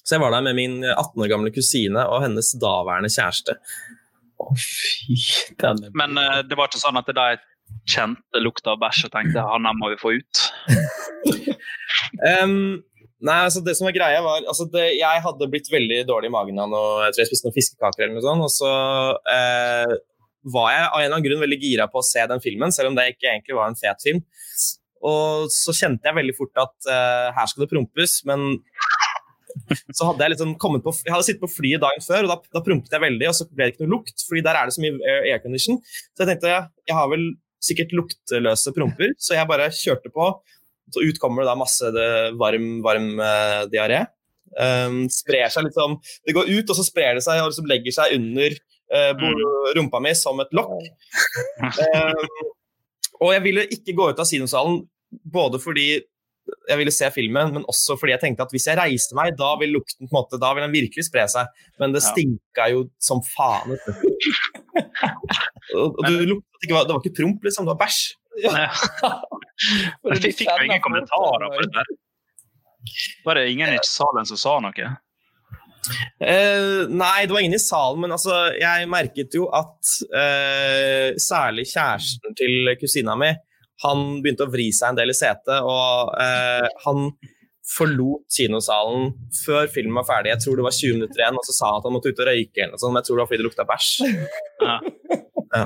Så jeg var der med min 18 år gamle kusine og hennes daværende kjæreste. Å, fy. Den er Men uh, det var ikke sånn at de kjente lukta av bæsj og tenkte han her må vi få ut. <laughs> um, nei, altså det som var greia var altså det, Jeg hadde blitt veldig dårlig i magen av noe Jeg tror jeg spiste noen fiskekaker eller noe sånt, og så Uh, var jeg av en eller annen grunn veldig gira på å se den filmen, selv om det ikke egentlig var en fet film. Og så kjente jeg veldig fort at uh, her skal det prompes, men så hadde jeg liksom kommet på Jeg hadde sittet på flyet dagen før, og da, da prompet jeg veldig, og så ble det ikke noe lukt, fordi der er det så mye aircondition. Så jeg tenkte jeg, har vel sikkert luktløse promper, så jeg bare kjørte på. Så ut kommer det da masse det, varm, varm uh, diaré. Um, sprer seg liksom Det går ut, og så sprer det seg og liksom legger seg under uh, rumpa mi som et lokk. Um, <laughs> og jeg ville ikke gå ut av kinosalen både fordi jeg ville se filmen, men også fordi jeg tenkte at hvis jeg reiste meg, da vil lukten på en måte, da vil den virkelig spre seg. Men det Ja. stinka jo som faen. vet <laughs> du. og, du lukta ikke, det var ikke promp, liksom, det var bæsj. <laughs> Jeg fikk, fikk jo ingen kommentarer på det der. Var det ingen i salen som sa noe? Eh, nei, det var ingen i salen, men altså, jeg merket jo at eh, særlig kjæresten til kusina mi han begynte å vri seg en del i setet, og eh, han forlot kinosalen før filmen var ferdig. Jeg tror det var 20 minutter igjen, og så sa han at han måtte ut og røyke. eller noe sånt, men jeg tror det var fordi det lukta bæsj. Ja. <laughs> Ja.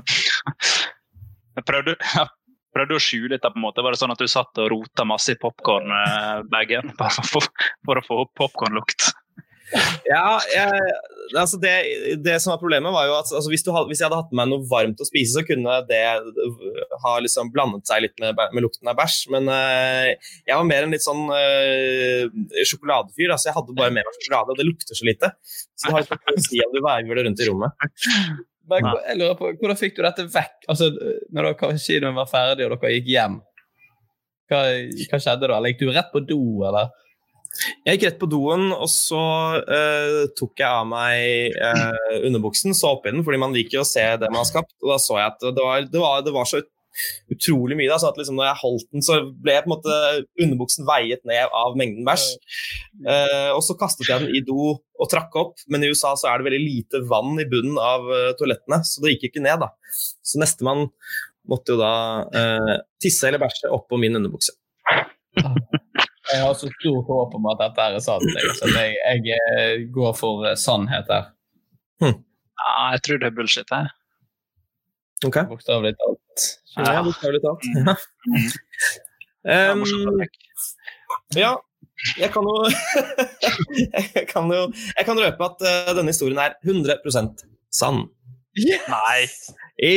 Jeg prøvde, ja, prøvde å skjule dette. på en måte. Var det sånn at du satt og rota masse i popkornbagen <laughs> bare for, for å få opp popkornlukt? Ja, jeg, altså det, det som var problemet, var jo at altså hvis, du hvis jeg hadde hatt med meg noe varmt å spise, så kunne det ha liksom blandet seg litt med, med lukten av bæsj. Men uh, jeg var mer en litt sånn uh, sjokoladefyr. Altså jeg hadde bare med meg sjokolade, og det lukter så lite. Så det har ikke noe å si om du veiver det rundt i rommet. Men jeg lurer på, Hvordan fikk du dette vekk? Altså, når dere, kinoen var ferdig og dere gikk hjem, hva, hva skjedde da? Gikk du rett på do, eller? Jeg gikk rett på doen, og så uh, tok jeg av meg uh, underbuksen, så opp i den, fordi man liker å se det man har skapt. Og da så jeg at det var, det var, det var så utrolig mye. Da, så at liksom når jeg holdt den, så ble på en måte underbuksen veiet ned av mengden bæsj. Uh, og så kastet jeg den i do og trakk opp, men i USA så er det veldig lite vann i bunnen av toalettene, så det gikk ikke ned. da. Så nestemann måtte jo da tisse eller bæsje oppå min underbukse. Jeg har så stort håp om at dette er sant, så jeg, jeg eh, går for eh, sannhet her. Ja, jeg tror det er bullshit. Jeg. Ok? Bokstavelig talt. Ja, bokstavelig talt. Ja. Ja, Um, ja, jeg kan jo <laughs> Jeg kan jo jeg kan røpe at eh, denne historien er 100% sann. Nei.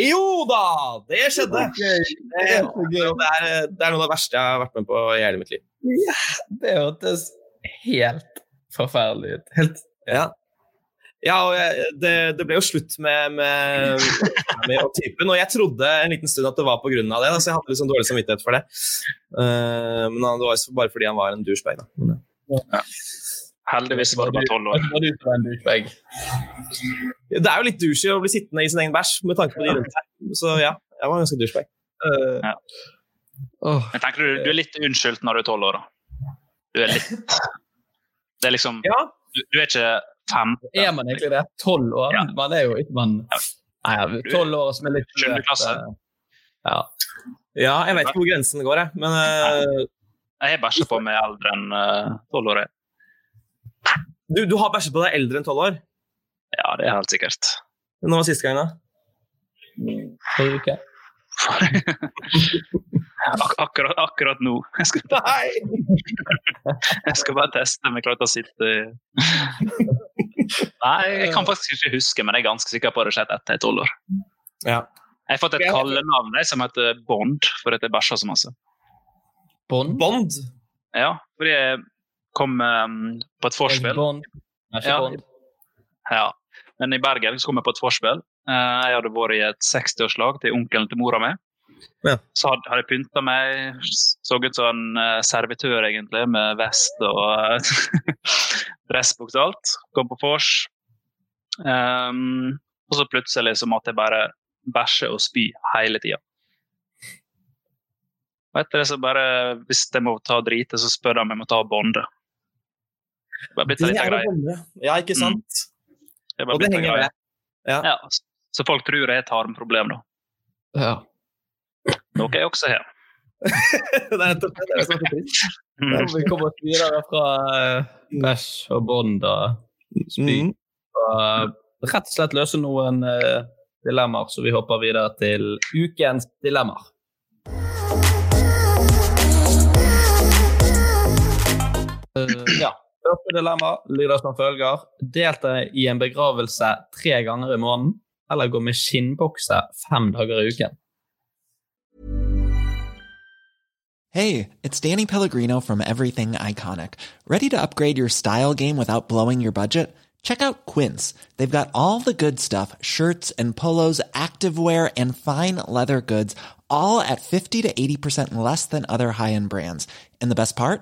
Jo da! Det skjedde! Det, det, er, det er noe av det verste jeg har vært med på i hele mitt liv. Det hørtes helt forferdelig ut. Helt Ja, ja og jeg, det, det ble jo slutt med, med, med å typen, og jeg trodde en liten stund at det var pga. det, da, så jeg hadde sånn dårlig samvittighet for det. Uh, men det var bare fordi han var en douchebag. Da. Ja. Heldigvis var det bare tolv år. Var du som en douchebag? Det er jo litt douchey å bli sittende i sin egen bæsj med tanke på de rundt her. Så ja, jeg var ganske douchebag. Uh, Ja. Men tenker du, du er litt unnskyldt når du er tolv år, da? Du er litt Det er liksom Ja, Du, du er ikke fem. er man egentlig det? Tolv år? Ja. Man er jo ikke man Nei, tolv år som er litt Sjuende klasse. eh, Ja. ja, jeg vet ikke hvor grensen går, jeg. Men uh, Jeg har bæsja på meg eldre enn tolv år. Du, du har bæsjet på deg eldre enn tolv år. Ja, det er helt sikkert. Når var siste gang, da? Forrige uke. <laughs> Ak akkurat, akkurat nå. <laughs> Jeg skal, Nei! <laughs> jeg skal bare teste om jeg klarte å sitte Nei, jeg kan faktisk ikke huske, men jeg er ganske sikker på at det skjedde etter er tolv år. Ja. Jeg har fått et kallenavn som heter Bond, fordi jeg bæsja så masse. Bond? Bond. Ja, fordi jeg kom um, på et ikke Ja. Ja. Men i Bergen så kom jeg på et vorspiel. Eh, jeg hadde vært i et 60-årslag til onkelen til mora mi. Ja. Så hadde, hadde jeg pynta meg, så ut som en eh, servitør egentlig, med vest og <laughs> uh, dressbuks og alt. Kom på vors. Um, og så plutselig så måtte jeg bare bæsje og spy hele tida. Og etter det så bare, hvis jeg må ta og drite, så spør de om jeg må ta og bonde. Det er blitt en Det liten greie. Ja, ikke sant? Det er bare Og det henger greie. med. Ja. Ja, så folk tror jeg har et tarmproblem, da. Ja. Noe jeg også har. <laughs> det er nettopp det. det er det er. Mm. Må vi komme oss videre fra eh, bæsj og Bond og spy. Mm. Og eh, rett og slett løse noen eh, dilemmaer, så vi hopper videre til ukens dilemmaer. Uh, ja. Første dilemma lyder som følger. Delta i en begravelse tre ganger i måneden, eller gå med skinnbokse fem dager i uken. Hey, it's Danny Pellegrino from Everything Iconic. Ready to upgrade your style game without blowing your budget? Check out Quince. They've got all the good stuff shirts and polos, activewear, and fine leather goods, all at 50 to 80% less than other high end brands. And the best part?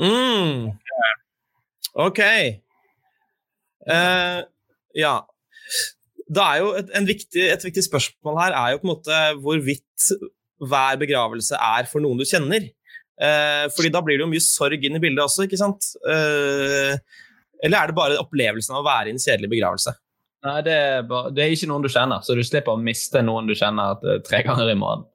Mm. Ok. Uh, ja. Det er jo et, viktig, et viktig spørsmål her er jo på en måte hvorvidt hver begravelse er for noen du kjenner. Eh, fordi da blir det jo mye sorg inn i bildet også, ikke sant? Eh, eller er det bare opplevelsen av å være i en kjedelig begravelse? Nei, det er, bare, det er ikke noen du kjenner, så du slipper å miste noen du kjenner tre ganger i måneden.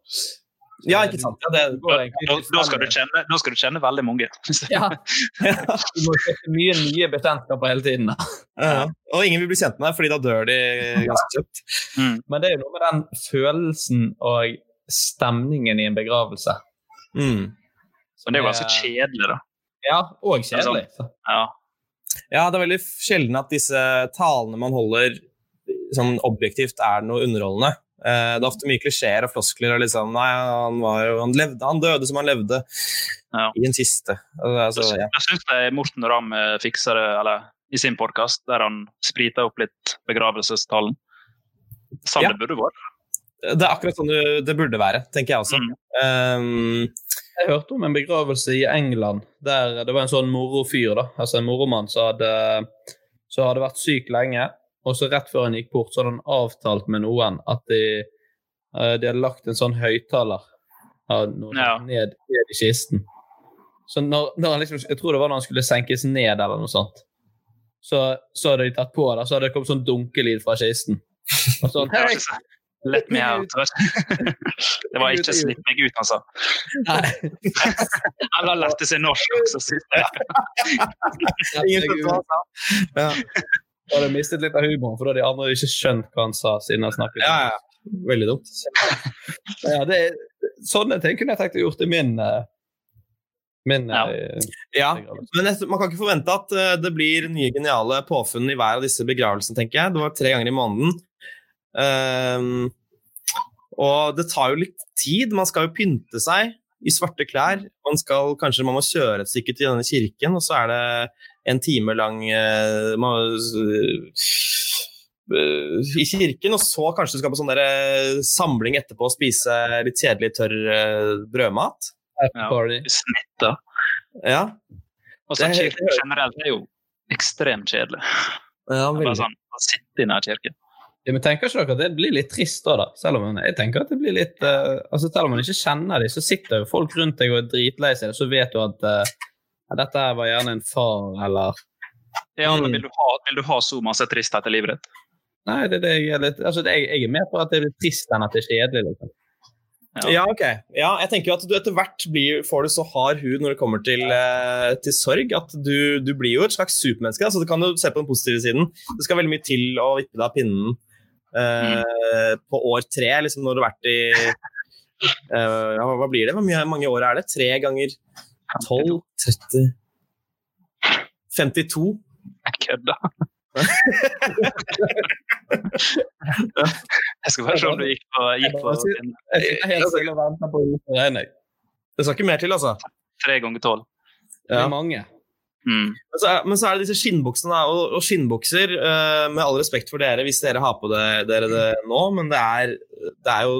Ja, ikke sant? Ja, det, Da, da, skal du kjenne, da skal du kjenne veldig mange. <laughs> Ja. Du må kjøpe mye nye bekjentskaper hele tiden. da. Ja. Og ingen vil bli kjent med deg, fordi da dør de ganske kjapt. Men det er jo noe med den følelsen og stemningen i en begravelse. Mm. Men det er jo ganske kjedelig, da. Ja, og kjedelig. Ja. Ja, det er veldig sjelden at disse talene man holder sånn objektivt, er noe underholdende. Eh, det er ofte mye klisjeer og floskler. og liksom, nei, han, var jo, han, levde, han døde som han levde, i en kiste. Altså, ja. Jeg syns Morten Ramm eh, fikser det eller, i sin podkast, der han spriter opp litt begravelsestallen. Sånn Ja. det burde vært. Det er akkurat sånn det- det burde være, tenker jeg også. Um, Jeg hørte om en begravelse i England der det var en sånn morofyr, da. Altså en moromann som hadde, som hadde vært syk lenge. Og så rett før han gikk bort, så hadde han avtalt med noen at de, eh, de hadde lagt en sånn høyttaler noe ned, ned i kisten. Så når, når han liksom, Jeg tror det var når han skulle senkes ned, eller noe sånt. Så, så hadde de tatt på det, så hadde det kommet sånn dunkelyd fra kisten. Og sånn, Det så- Let me out. Det var ikke <laughs> 'slipp meg ut', altså. Han <laughs> har lært seg norsk også. Ingen skjønte sa. Ja. Da hadde jeg mistet litt av humoren, for da hadde de andre ikke skjønt hva han sa. siden han snakket. Ja, ja. Veldig dumt. Ja, det, er- sånne ting kunne jeg tenkt å gjort i min, eh, min ja. Ja, men man kan ikke forvente at eh, det blir nye geniale påfunn i hver av disse begravelsene, tenker jeg. Det var tre ganger i måneden. Um, og det tar jo litt tid. Man skal jo pynte seg i svarte klær. Man skal, kanskje man må kjøre et stykke til denne kirken, og så er det en time lang eh, man, eh, i kirken, og så kanskje du skal på sånn der, eh, samling etterpå og spise litt kjedelig, tørr brødmat. Ja. Ja. Og så kirken generelt er jo ekstremt kjedelig. Ja, Bare sånn, å sitte i nær kirken. Ja, men tenker ikke dere at det blir litt trist da, da? Selv om jeg tenker at det blir litt uh, altså Selv om man ikke kjenner dem, så sitter jo folk rundt deg og er dritlei seg, så vet du at eh, ja, dette var gjerne en far, eller Ja, men vil, du ha, vil du ha så masse tristhet i livet ditt? Nei, det, det jeg, er litt, altså, det, jeg, jeg er med på at det er litt trist enn at det er kjedelig. Liksom. Ja. ok. Ja, jeg tenker jo at du etter hvert blir, får du så hard hud når det kommer til, eh, til sorg, at du, du blir jo et slags supermenneske. Altså, du kan jo se på den positive siden. Det skal veldig mye til å vippe deg av pinnen eh, på år tre, liksom når du har vært i eh, ja, Hva blir det? Hvor mange år er det? Tre ganger 12? 30 52? Jeg kødder. <laughs> jeg skal bare se om du gikk på, gikk på din. Det skal ikke mer til, altså. tre ganger tolv. Det er mange. Mm. Men så, er, men så er det disse skinnbuksene, og, og skinnbukser uh, Med all respekt for dere hvis dere har på det, dere det nå, men det er, det er jo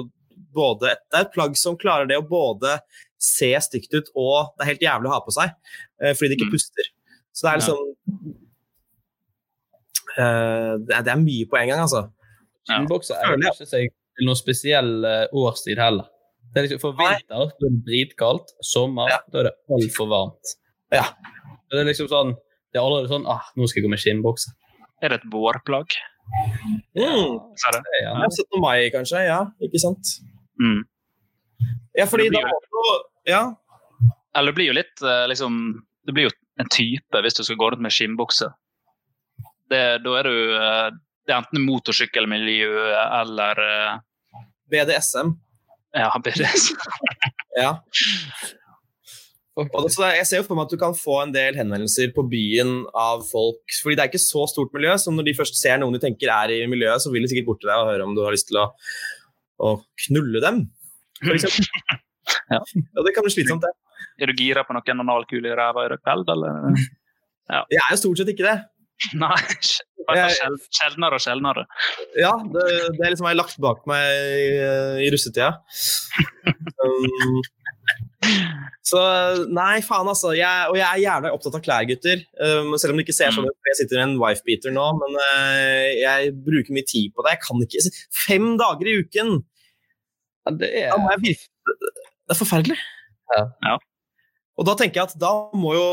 både det er et plagg som klarer det å både se stygt ut og det er helt jævlig å ha på seg eh, fordi det ikke puster. Så det er liksom eh, det, er, det er mye på en gang, altså. Skinnbukser egner ikke seg til noen spesiell eh, årstid heller. Det er liksom, for vinter da er det dritkaldt, sommer da er det altfor varmt. Ja. Det er liksom sånn Det er allerede sånn ah, nå skal jeg gå med skinnbukse. Er det et vårplagg? Mm. Ja, det? Ja, 17. mai, kanskje. Ja, ikke sant? Mm. Ja, fordi Det blir da også, Ja. Eller det blir jo litt eh, liksom Det blir jo en type hvis du skal gå rundt med skinnbukse. Det, da er du eh, Det er enten motorsykkelmiljø eller eh, BDSM. Ja, BDSM. <laughs> Ja. Så jeg ser jo for meg at du kan få en del henvendelser på byen av folk fordi det er ikke så stort miljø, så når de først ser noen de tenker er i miljøet, så vil de sikkert bort til deg og høre om du har lyst til å, å knulle dem, eksempel. <laughs> Ja. Ja, det kan bli slitsomt, det. Er du gira på noen analkule i ræva i kveld, eller? Ja. Jeg er jo stort sett ikke det. <laughs> Nei, sjel- sjeldnere og sjeldnere. Ja, det, det er liksom jeg har lagt bak meg i, i russetida. Um, så nei, faen, altså. Jeg, og jeg er gjerne opptatt av klær, gutter. Um, selv om det ikke ser sånn ut. for Jeg sitter i en wifebeater nå, men uh, jeg bruker mye tid på det. Jeg kan ikke Fem dager i uken! Det er, Det er forferdelig. Ja. Og da tenker jeg at da må jo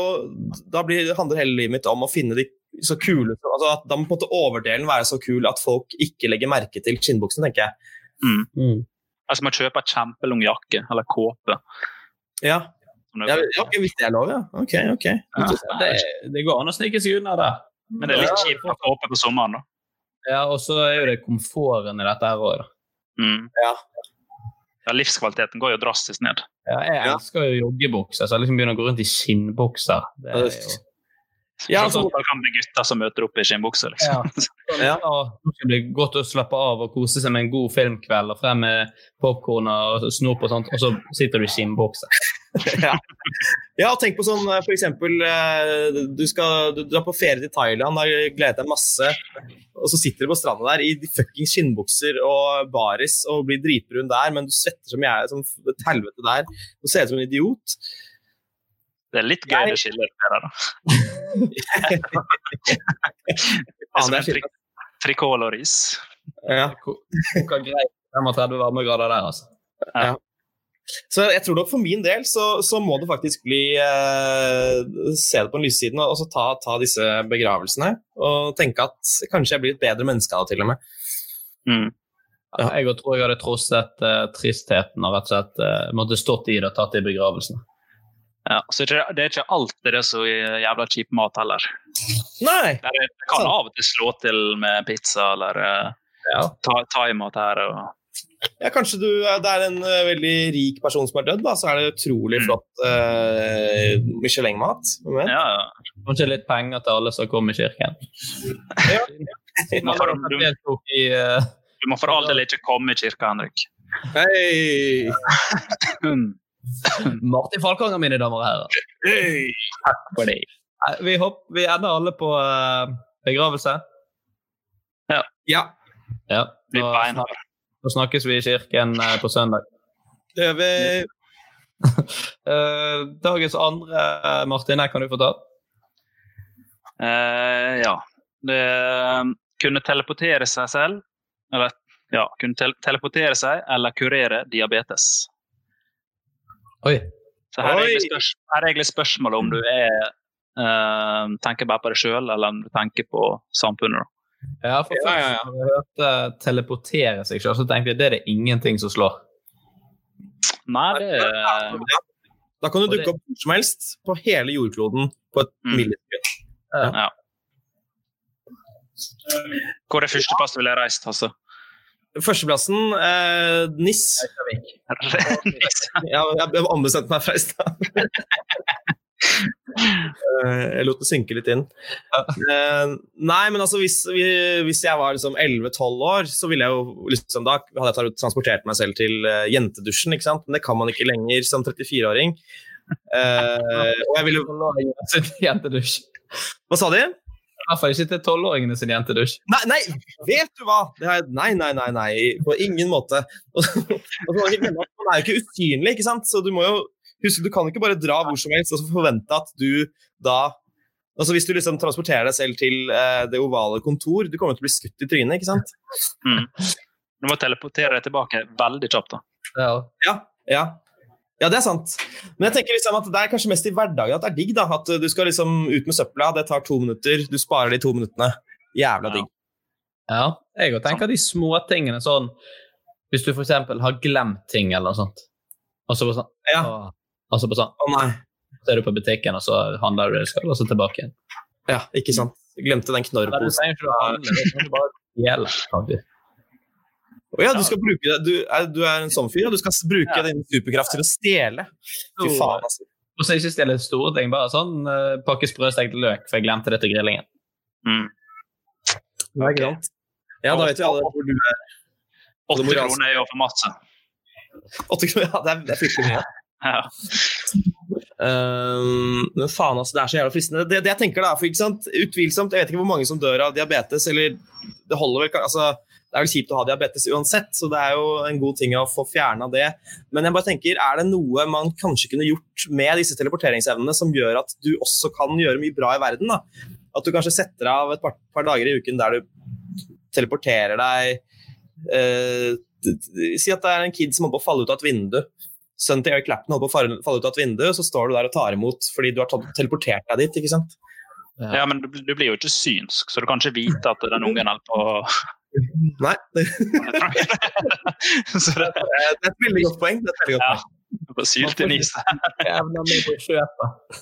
Da blir, handler hele livet mitt om å finne de så kule altså at Da må på en måte overdelen være så kul at folk ikke legger merke til skinnbuksen, tenker jeg. Mm. Altså man kjøper kjempelang jakke eller kåpe. Ja. Som Ja, hvis det er lov, ja. Ok, ok. det, det går an å snike seg unna det. Men det er litt kjipt å ha kåpe på sommeren, da. Ja, og så er jo det komforten i dette her òg, da. Mm. Ja. Ja, livskvaliteten går jo drastisk ned. Ja, jeg elsker jo joggebukser, så jeg liksom begynner å gå rundt i skinnbukser. Det er jo Ja, altså, det kan bli gutter som møter opp i skinnbukse, liksom. Ja. <laughs> Ja. det blir godt å slappe av og kose seg med en god filmkveld og frem med popkorn og snop og sånt, og så sitter du i skinnbukse. <laughs> ja. ja, tenk på sånn f.eks. for eksempel eh, Du skal du drar på ferie til Thailand, har gledet deg masse, og så sitter du på stranda der i de fuckings skinnbukser og baris og blir dritbrun der, men du svetter som jeg som et helvete der og ser ut som en idiot. Det er litt gøy det skillet der, da. <laughs> det er som fri frikål og ris. Ja. Koker greit 35 varmegrader der, altså. Ja. Så jeg tror nok for min del så, så må det faktisk bli eh, Se det på en lyssiden og så ta, ta disse begravelsene. Og tenke at kanskje jeg blir et bedre menneske av det, til og med. Mm. Ja, jeg tror jeg hadde trosset uh, tristheten og rett og slett uh, måtte stått i det og tatt det i begravelsen. Ja, så det er- ikke alltid det er så jævla kjip mat heller. Nei! Det, er, det kan av og til slå til med pizza eller uh, thaimat her. Og, Ja, kanskje du, det er en eh, veldig rik person som er dødd, da, så er det utrolig flott uh, Michelin-mat. Ja, ja. Kanskje litt penger til alle som kommer i kirken. Du må for, du, Deltok i du må for all del ikke komme i kirka, Henrik. Hei! <laughs> Martin Falkanger, mine damer og herrer. Hei! Takk for det. Vi, hopper, vi ender alle på uh, begravelse. Ja. Ja, Ja, Blir da, snakkes vi i kirken uh, på søndag. det gjør vi. Uh, <laughs> dagens andre, Martin, her kan du få ta. Uh, ja. Det kunne teleportere seg selv, eller ja, kunne te teleportere seg eller kurere diabetes. Oi. Så her er, spørs her er egentlig spørsmålet om du er uh, tenker bare på deg sjøl, eller om du tenker på samfunnet. Ja, for Ja, ja, ja. først har jeg hørte teleportere seg selv, så tenkte jeg det er det ingenting som slår. Nei, det Da kan du dukke opp hvor som helst på hele jordkloden på et Mm. millisekund. Ja. Hvor er førsteplass du ville reist, Hasse? Førsteplassen eh, NIS. <laughs> Ja, jeg jeg ombestemte meg fra i stad. Eh, jeg lot det synke litt inn. Eh, nei, men altså hvis, hvis jeg var liksom 11-12 år, så ville jeg jo liksom da hadde jeg transportert meg selv til eh, jentedusjen, ikke sant? Men det kan man ikke lenger som 34-åring. Eh, og jeg ville jentedusj. Hva sa de? I hvert fall ikke til tolvåringene sin jentedusj. Nei, nei, vet du hva? Er, nei, nei, nei, nei, på ingen måte. Og <laughs> og så Man er jo ikke usynlig, ikke sant? så du må jo huske, du kan ikke bare dra hvor som helst og så forvente at du da Altså Hvis du liksom transporterer deg selv til eh, det ovale kontor, du kommer til å bli skutt i trynet, ikke sant? Mm. Du må teleportere deg tilbake veldig kjapt. da. Ja. Ja, ja. Ja, det er sant. Men jeg tenker liksom at det er kanskje mest i hverdagen at det er digg. da, At du skal liksom ut med søpla, det tar to minutter, du sparer de to minuttene. Jævla digg. Ja, jeg òg tenker de små tingene sånn Hvis du f.eks. har glemt ting eller noe sånt, og så bare sånn, Ja. å, og på sånn Å nei. Så er du på butikken, og så handler du det du skal, og så tilbake igjen. Ja, ikke sant. Glemte den knorrposen. å ja, du skal bruke det. Du er, du er en sånn fyr, og du skal bruke din superkraft til å stjele. Fy faen, altså. Og så ikke stjele store ting, bare sånn uh, pakke sprøstekt løk, for jeg glemte det til grillingen. Mm. Det er ikke. Ja, da vet vi alle hvor du er. Åtte kroner er jo for masse. Åtte kroner, ja, det er, det er fryktelig mye. Ja. Ehm, men faen, altså, det er så jævla fristende. Det, det jeg tenker da, for ikke sant, Utvilsomt, jeg vet ikke hvor mange som dør av diabetes, eller det holder vel altså, Det er vel kjipt å ha diabetes uansett, så det er jo en god ting å få fjerna det. Men jeg bare tenker, er det noe man kanskje kunne gjort med disse teleporteringsevnene som gjør at du også kan gjøre mye bra i verden? da? At du kanskje setter av et par, par dager i uken der du teleporterer deg eh, Si at det er en kid som holder på å falle ut av et vindu. Sønnen til Eric Clapton holder på å falle ut av et vindu, og så står du der og tar imot fordi du har tatt, teleportert deg dit. ikke sant? Ja, men du, du blir jo ikke synsk, så du kan ikke vite at den ungen holder på å Nei, <laughs> det, Så det det er et veldig godt poeng. Det er et veldig godt Ja. poeng. på sylt i niset. Evna mi på kjøpet.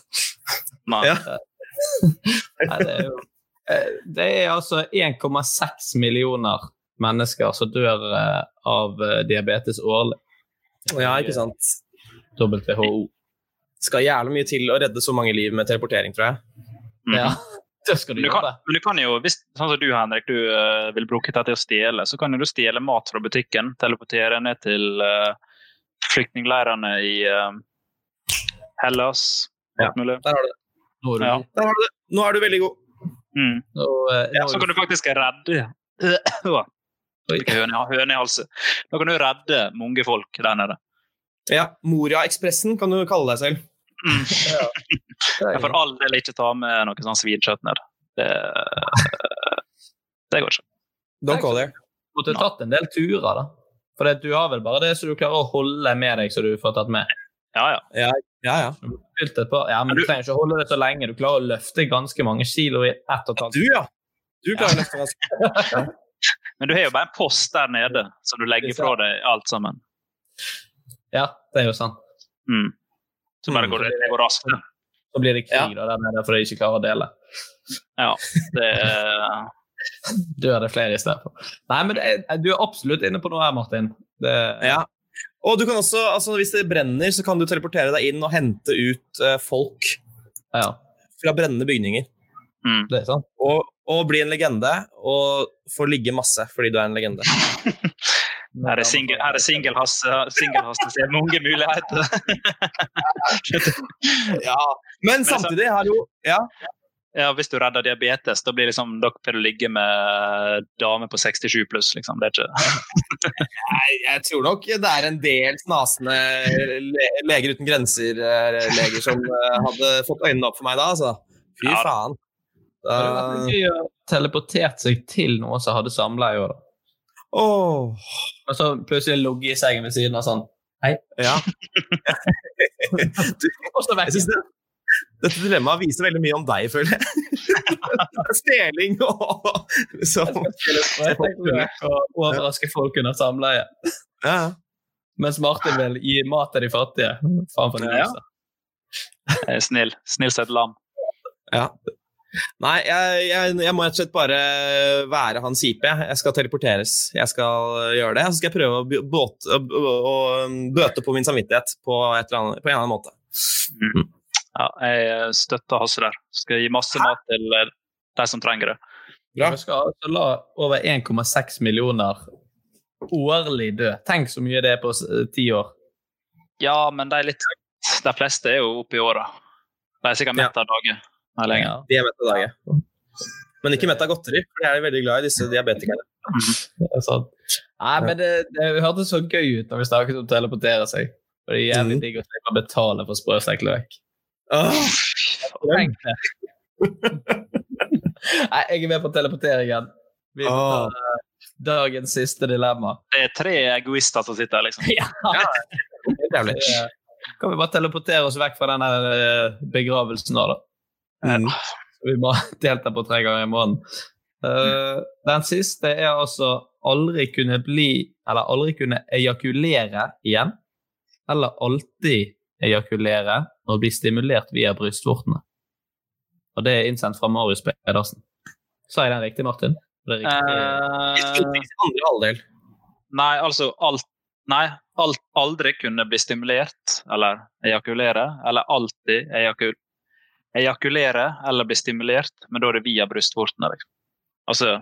Nei. Ja. Nei, det er jo eh, Det er altså 1,6 millioner mennesker som dør eh, av eh, diabetes årlig. Ja, ikke sant. WHO. Skal jævlig mye til å redde så mange liv med teleportering, tror jeg. Mm. Ja, <laughs> det skal du du, kan, gjøre. men du kan jo, hvis, sånn som du Henrik, du uh, vil bruke det til å stjele, så kan jo du stjele mat fra butikken, teleportere ned til uh, flyktningleirene i uh, Hellas. Ja. mulig. Der har du det. Nå du Ja. Der har du det. Nå er du veldig god. Mm. Nå, uh, Ja, så kan du faktisk redde <clears throat> Åh, høne, høne i halsen. Da kan du redde mange folk der nede. Ja, Moria-ekspressen kan du kalle deg selv. Mm. <laughs> <laughs> Jeg får all del ikke ta med noe sånn svinkjøtt ned. Det, det går ikke. Don't go there. Du måtte tatt en del turer, da. For du har vel bare det som du klarer å holde med deg, så du får tatt med. Ja, ja. Ja, ja. ja. Et par, ja, men du trenger ikke å holde det så lenge. Du klarer å løfte ganske mange kilo i ett og et halvt Du, ja. Du klarer å løfte ganske <laughs> Men du har jo bare en post der nede, som du legger fra deg alt sammen. Ja, det er jo sant. Mm. Så bare går det, det går raskt. Så blir det krig da, der nede fordi de ikke klarer å dele. Ja, det er <laughs> Dør det flere i stedet for. Nei, men det er, du er absolutt inne på noe her, Martin. Det, Ja. Og du kan også, altså hvis det brenner, så kan du teleportere deg inn og hente ut eh, folk ja, fra brennende bygninger. Mm. det er sant. Og, og bli en legende, og få ligge masse fordi du er en legende. <laughs> Her er singel- her er singelhasse. Singelhasse ser mange muligheter. <laughs> Ja. Men samtidig har jo ja, Ja, Hvis du redder diabetes, da blir liksom, dere per å ligge med dame på 67 pluss. Liksom. Det er ikke <laughs> Nei, jeg tror nok det er en del snasende le Leger uten grenser-leger som eh, hadde fått øynene opp for meg da, altså. Fy Ja. faen. Det hadde vært gøy å teleportert seg til noen som hadde samleie òg, da. Åh, Og så plutselig ligge i sengen ved siden av sånn Hei. ja. <laughs> du, jeg synes det, dette dilemmaet viser veldig mye om deg, føler jeg. <laughs> Stjeling og liksom overraske folk under samleie. ja. Mens Martin vil gi mat til de fattige. Faen for det. Ja. snill. Snill som et lam. Ja. Nei, jeg, jeg, jeg må rett og slett bare være hans IP. jeg. Skal teleporteres. Jeg skal gjøre det. Så skal jeg prøve å, båte, å, å, å bøte på min samvittighet på, et eller annet, på en eller annen måte. Ja, jeg støtter Hasse der. Skal gi masse mat til eh, de som trenger det. Vi skal altså la over 1,6 millioner årlig dø. Tenk så mye det er på s- ti år. Ja, men de, er litt, de fleste er jo oppe i åra. De er sikkert mett av dager. Nei, lenge. Ja. De er mett av dagen. Men ikke mett av godteri, for de er veldig glad i disse diabetikerne. Det er sant. Nei, men det, det hørtes så gøy ut da vi snakket om å teleportere seg. Og det er jævlig Mhm. digg å slippe å betale for sprøstekt løk. Oh, Tenk det. Nei, jeg er med på teleporteringen. Vi tar eh, dagens siste dilemma. Det er tre egoister som sitter her, liksom. <laughs> Ja. jævlig. Eh, Kan vi bare teleportere oss vekk fra denne eh, begravelsen nå, da? Mm. Vi må <laughs> delta på tre ganger i måneden. Uh, den siste er altså aldri kunne bli Eller aldri kunne ejakulere igjen. Eller alltid ejakulere og bli stimulert via brystvortene. Og det er innsendt fra Marius Pedersen. Sa jeg den riktig, Martin? Det riktig. Uh, Andre halvdel. nei, altså alt Nei, alt aldri kunne bli stimulert eller ejakulere, eller alltid ejakul, ejakulere eller bli stimulert, men da er det via brystvortene. Liksom. Altså,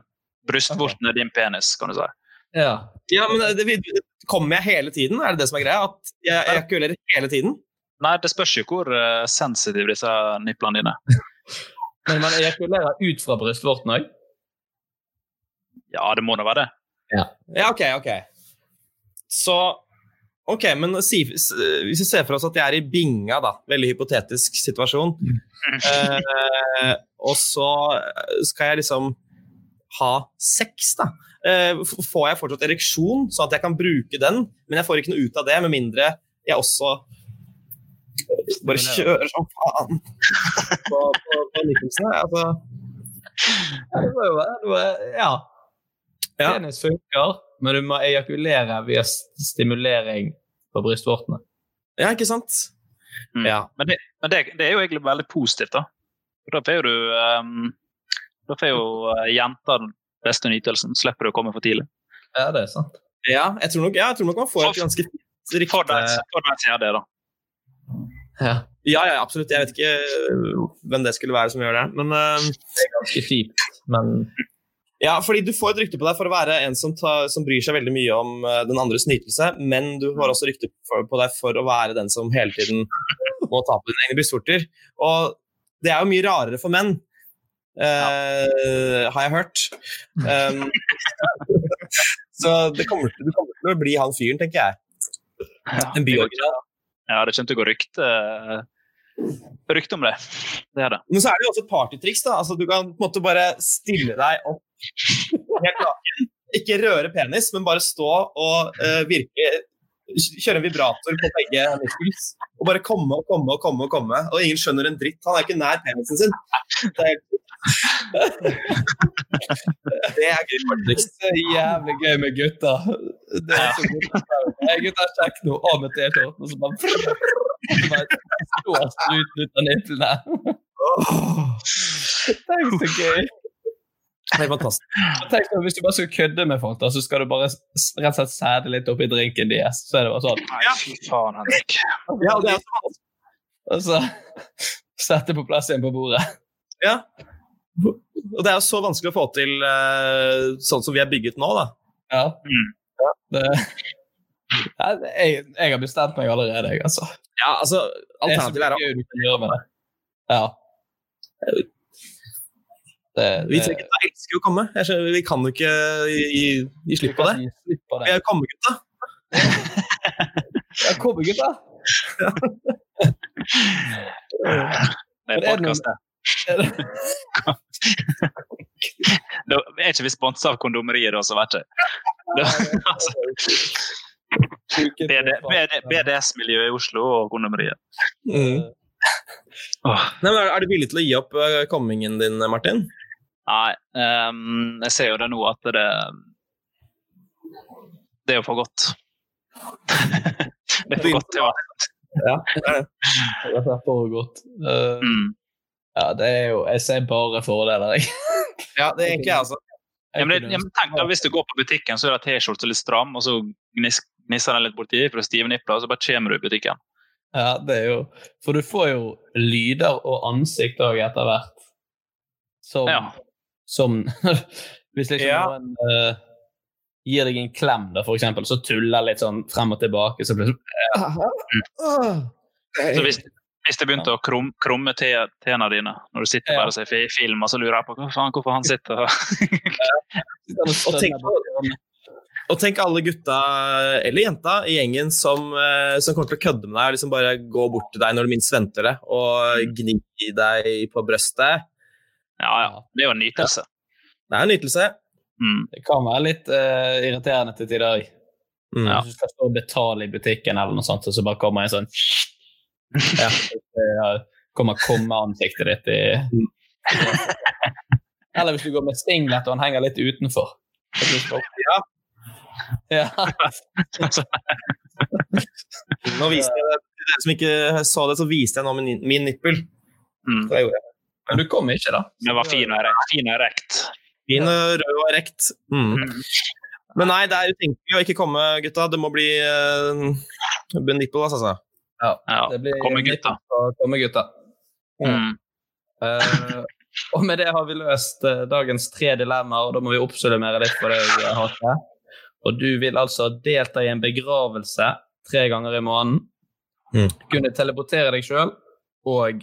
brystvortene er din penis, kan du si. Ja. Ja, men det, det, kommer jeg hele tiden? Er det det som er greia? At jeg ejakulerer hele tiden? Nei, det spørs jo hvor uh, sensitive disse nipplene dine er. <laughs> Men man ejakulerer ut fra brystvorten òg? Ja, det må da være det. Ja, ok, ok. Så Ok, men si, hvis vi ser for oss at jeg er i binga, da, veldig hypotetisk situasjon, eh, og så skal jeg liksom ha sex, da. Eh, får jeg fortsatt ereksjon, sånn at jeg kan bruke den, men jeg får ikke noe ut av det, med mindre jeg også bare kjører som faen <laughs> på, på, på nytelsene. Altså, Ja. Ja. Penis funker, men du må ejakulere via stimulering på brystvortene. ja, ikke sant? Mm. Ja. Men, det, men det, det er jo egentlig veldig positivt, da. Da får jo du um, Da får jo uh, jenter den beste nytelsen. Slipper du å komme for tidlig. Ja, det er sant. Ja, jeg tror nok, ja, jeg tror nok man får et ganske fint For deg som gjør det, da. Ja. Ja, ja, absolutt. Jeg vet ikke øh, hvem det skulle være som gjør det. Men uh, Det er ganske kjipt, men ja, fordi du får et rykte på deg for å være en som, tar, som bryr seg veldig mye om øh, den andres nytelse, men du får også rykte på deg for å være den som hele tiden må ta på dine egne brystvorter. Og det er jo mye rarere for menn. øh, har jeg hørt. Um, <laughs> så det kommer, til- du kommer til å bli han fyren, tenker jeg. En byoriginal. Ja, det kommer til å gå rykte, rykte om det. Det er det. Men så er det jo også et partytriks. da. Altså, du kan på en måte bare stille deg opp helt naken. Ikke røre penis, men bare stå og uh, virke Kjøre en vibrator på begge nipples. Og bare komme og komme og komme. Og komme. Og ingen skjønner en dritt. Han er ikke nær penisen sin. Det er, det er gøy partytriks. det er jævlig gøy med gutter. Det er så godt. Gutta, sjekk nå av med T-skjorten, og så bare står ut av. Tenk så gøy. Det er fantastisk. Tenk så, Hvis du bare skal kødde med folk, da, så skal du bare rett og slett sæde litt oppi drinken deres. Så er det bare sånn. Nei, fy faen, Henrik. Ja, det er sånn. Og så sette på plass igjen på bordet. Ja. Og det er jo så vanskelig å få til eh, sånn som vi er bygget nå, da. Ja. Mm. ja. Det- jeg, jeg har bestemt meg allerede, jeg, altså. Ja, altså, Det er så Alternativet er gøy du kan gjøre med det. Ja. Det, Vi trenger ikke å elske å komme. Jeg skjønner, vi kan jo ikke gi, gi, gi slipp på det. Vi <laughs> det. er jo kommegutta. Ja, kom, gutta! Det er det podkast, det. Er det- Da er ikke vi sponsa av kondomeriet, da, så vet jeg. Da- <laughs> altså, BD BD BDS-miljøet i Oslo og kondomeriet. Mm. Oh. Nei, er, du villig til å gi opp uh, kommingen din, Martin? Nei, um, jeg ser jo det nå at det Det er jo for godt. Det er for godt til å Ja, det er for godt. Uh, Ja, det er jo Jeg ser bare fordeler, jeg. <laughs> Ja, det er egentlig jeg, altså. Ja, men det, ja, men tenk da, Hvis du går på butikken, så er det T-skjorte litt stram, og så gnis, gnisser den litt borti for å stive nipler, og så bare kommer du i butikken. Ja, det er jo For du får jo lyder og ansikt òg etter hvert. Som, Ja. som <laughs> Hvis liksom Ja. noen uh, gir deg en klem, da, for eksempel, så tuller litt sånn frem og tilbake, så blir det sånn <laughs> Så hvis, hvis det begynte å krum, krumme te, tærne dine når du sitter bare og ser film, og så lurer jeg på hva faen, hvorfor han sitter og <laughs> Og tenk, og tenk alle gutta, eller jenta, i gjengen som, eh, som kommer til å kødde med deg og liksom bare gå bort til deg når du minst venter det, og gni deg på brøstet. Ja, ja. Det er jo en nytelse. Det er en nytelse. Det kan være litt uh, irriterende til tider òg. Mm. Hvis du skal stå og betale i butikken, eller noe sånt, og så bare kommer en sånn <laughs> ja, ja, Kommer komme-ansiktet ditt i <laughs> Eller hvis du går med singlet og han henger litt utenfor. Ja. Ja. <laughs> Nå viste jeg det til dere som ikke sa det, så viste jeg nå min, min nippel. Mm. Så jeg gjorde det. Men du kom ikke, da. Den var fin og rekt. Fin og rekt. Fin og rød og rekt. Mm. Men nei, det er utenkelig å ikke komme, gutta. Det må bli uh, nippel, altså. Ja, det blir Komme gutta. Komme gutta. Mm. Uh, og med det har vi løst uh, dagens tre dilemmaer, og da må vi oppsummere litt for hatt Hate. Og du vil altså delta i en begravelse tre ganger i måneden, Mm. kunne teleportere deg sjøl og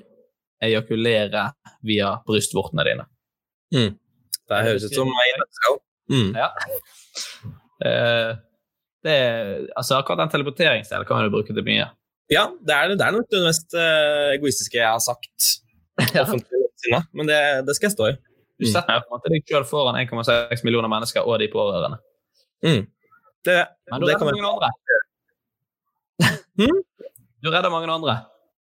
ejakulere via brystvortene dine. Mm. Det høres ut som meg. Mm. Ja. Eh, det er, altså akkurat den teleporteringsdelen kan du bruke til mye. Ja, det er, det er nok det mest eh, egoistiske jeg har sagt <laughs> offentlig men det, det skal jeg stå i. Du setter på en måte deg sjøl foran 1,6 millioner mennesker og de pårørende. Mm. Det, Men du redder mange andre. andre. <laughs> Du redder mange andre.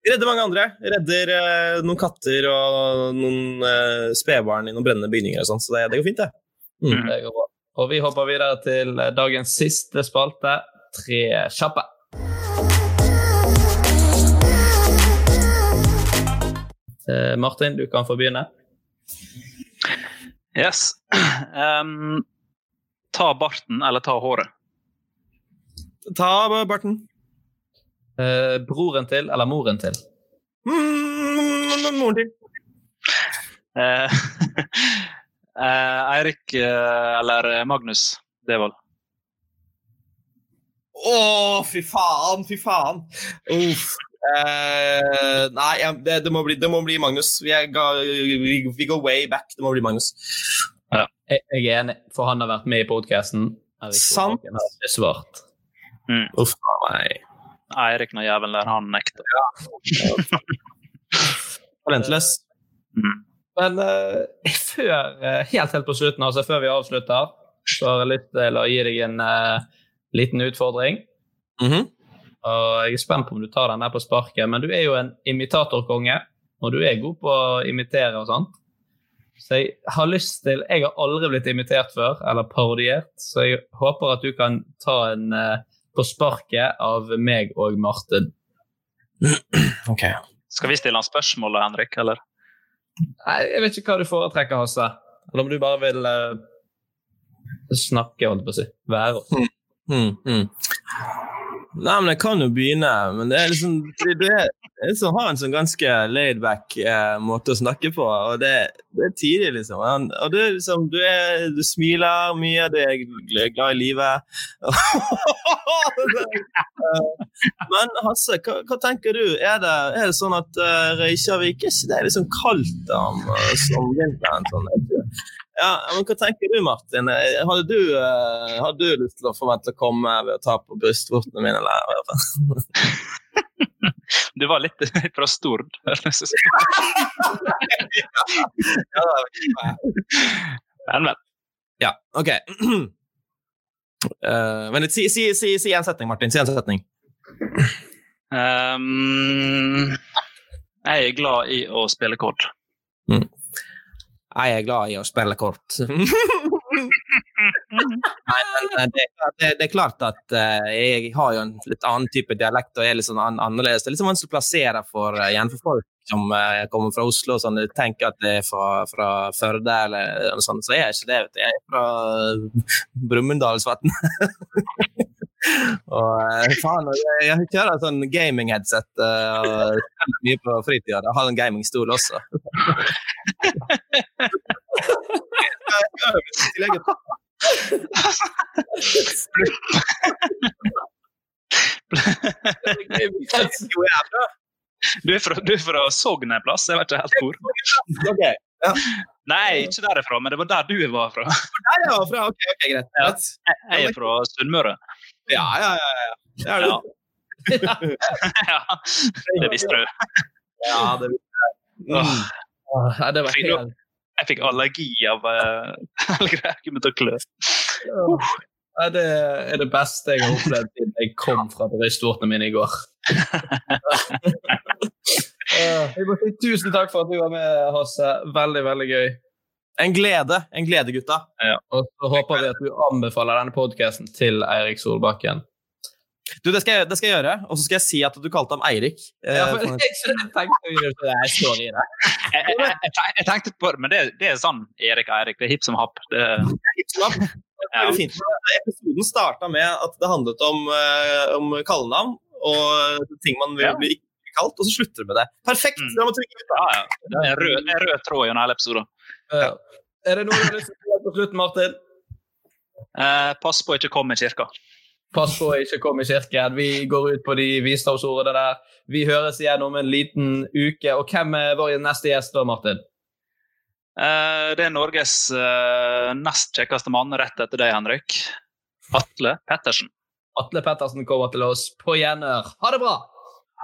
Jeg redder mange andre. Jeg redder uh, noen katter og noen uh, spedbarn i noen brennende bygninger og sånn, så det, det går fint, det. Mm. Det går bra. Og vi hopper videre til eh, dagens siste spalte, Tre kjappe. Eh, Martin, du kan få begynne. Yes. Em, <clears throat> ta barten eller ta håret. Ta barten. Eh, broren til eller moren til? Mm, moren til. Eh, <laughs> eh, Eirik eh, eller Magnus Devold. Å, fy faen, fy faen. Uff. Eh, nei, det, det, må bli, det må bli Magnus. Vi, er, ga, vi, vi går way back. Det må bli Magnus. Jeg, jeg er enig, for han har vært med i podkasten. Sant. Svart. Mm. Uff a meg. Eirik når jævelen der, han nekter. Talentløs. Mm. Men uh, <laughs> før, eh, helt helt på slutten, altså før vi avslutter, så har jeg lyst til å gi deg en uh, liten utfordring. Mhm. Og jeg er spent på om du tar den der på sparket, men du er jo en imitatorkonge, og du er god på å imitere og sånt. Så jeg har lyst til Jeg har aldri blitt imitert før, eller parodiert, så jeg håper at du kan ta en uh, på sparket av meg og Martin. <clears throat> Ok. Skal vi stille han spørsmål, Henrik? eller? Nei, jeg vet ikke hva du foretrekker, Hasse. Eller om du bare vil uh, snakke, holdt jeg på å si. Være. Mm, mm. Nei, men jeg kan jo begynne, men det er liksom det, det jeg liksom har en sånn ganske laidback eh, måte å snakke på, og det, det er tidlig, liksom. Han- Og du, er liksom, du, er, du smiler mye, du er glad i livet. Eh, <laughs> men Hasse, hva, hva tenker du? Er det, er det sånn at uh, Reykjavik er ikke det er liksom kaldt om, uh, som vinteren? Sånn, ja, men Hva tenker du, Martin? Eh, Hadde du, uh, hadde du lyst til å forvente å komme ved å ta på brystvortene mine? Eller? <laughs> Du var litt <laughs> fra Stord. <laughs> Men, men. Ja, OK. <clears throat> Uh, men si, si, si, si en setning, Martin. Si en setning. Um, jeg er glad i å spille kort. Jeg er glad i å spille kort. <laughs> Nei, men det, det, det er klart at uh, jeg har jo en litt annen type dialekt og er litt sånn an annerledes. Det er litt sånn vanskelig å plassere for, uh, igjen for folk som uh, kommer fra Oslo og sånn, tenker at det er fra, fra Førde eller noe sånt. Så jeg er ikke det. vet du. Jeg er fra Brumunddalsvatn. <laughs> og faen, jeg, jeg kjører sånn gaming-headset uh, og mye på fritida. Jeg har en gamingstol også. <laughs> <laughs> Du er fra, du er fra Sogn en plass? Jeg vet ikke helt hvor. Okay, ja. Nei, ikke derifra, men det var der du var fra. Der jeg var fra, ok, ok, greit. Ja. Jeg, jeg er fra Sunnmøre. Ja, ja, ja. ja. Det er du. ja, <laughs> det visste du. Ja, det visste jeg. Åh. Ja, det var helt... jeg fikk allergi av <laughs> uh, helgereker å klø. Ja, det er det beste jeg har opplevd siden jeg kom fra bedriftsortene mine i går. <laughs> Jeg må si tusen takk for at du var med, Hasse. Veldig, veldig gøy. En glede, en glede, gutta. Og så håper vi at du anbefaler denne podkasten til Eirik Solbakken. Du, det skal, jeg, det skal jeg gjøre, og så skal jeg si at du kalte ham Eirik. Eh, Ja, for for- <laughs> jeg, jeg tenkte på det, men det, det er sånn Erik og Eirik. Det er hipp som happ. Det, Ja. fint. Episoden starta med at det handlet om, eh, om kallenavn og ting man vil Ja. bli ikke kalt, og så slutter det med det. Perfekt! Mm. ja, ja. det er en rød, rød tråd gjennom hele episoden. Ja. Er det noe du har lyst til å si på slutten, Martin? Eh, pass på å ikke komme i kirka. Pass på å ikke komme i kirken. Vi går ut på de visdomsordene der. Vi høres igjen om en liten uke. Og hvem er vår neste gjest da, Martin? Eh, det er Norges eh, nest kjekkeste mann rett etter deg, Henrik. Atle Pettersen. Atle Pettersen kommer til oss på gjenhør. Ha det bra!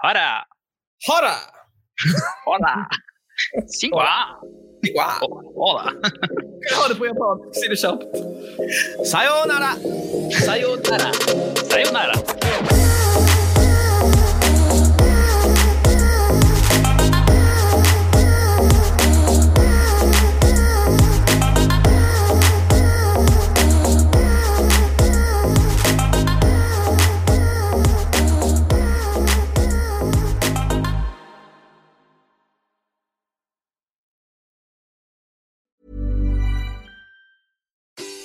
Ha det! Ha det! Ha det! Singwa! Ha det! Ha det på japansk. Si det kjapt. Sayonara! Sayonara. Sayonara!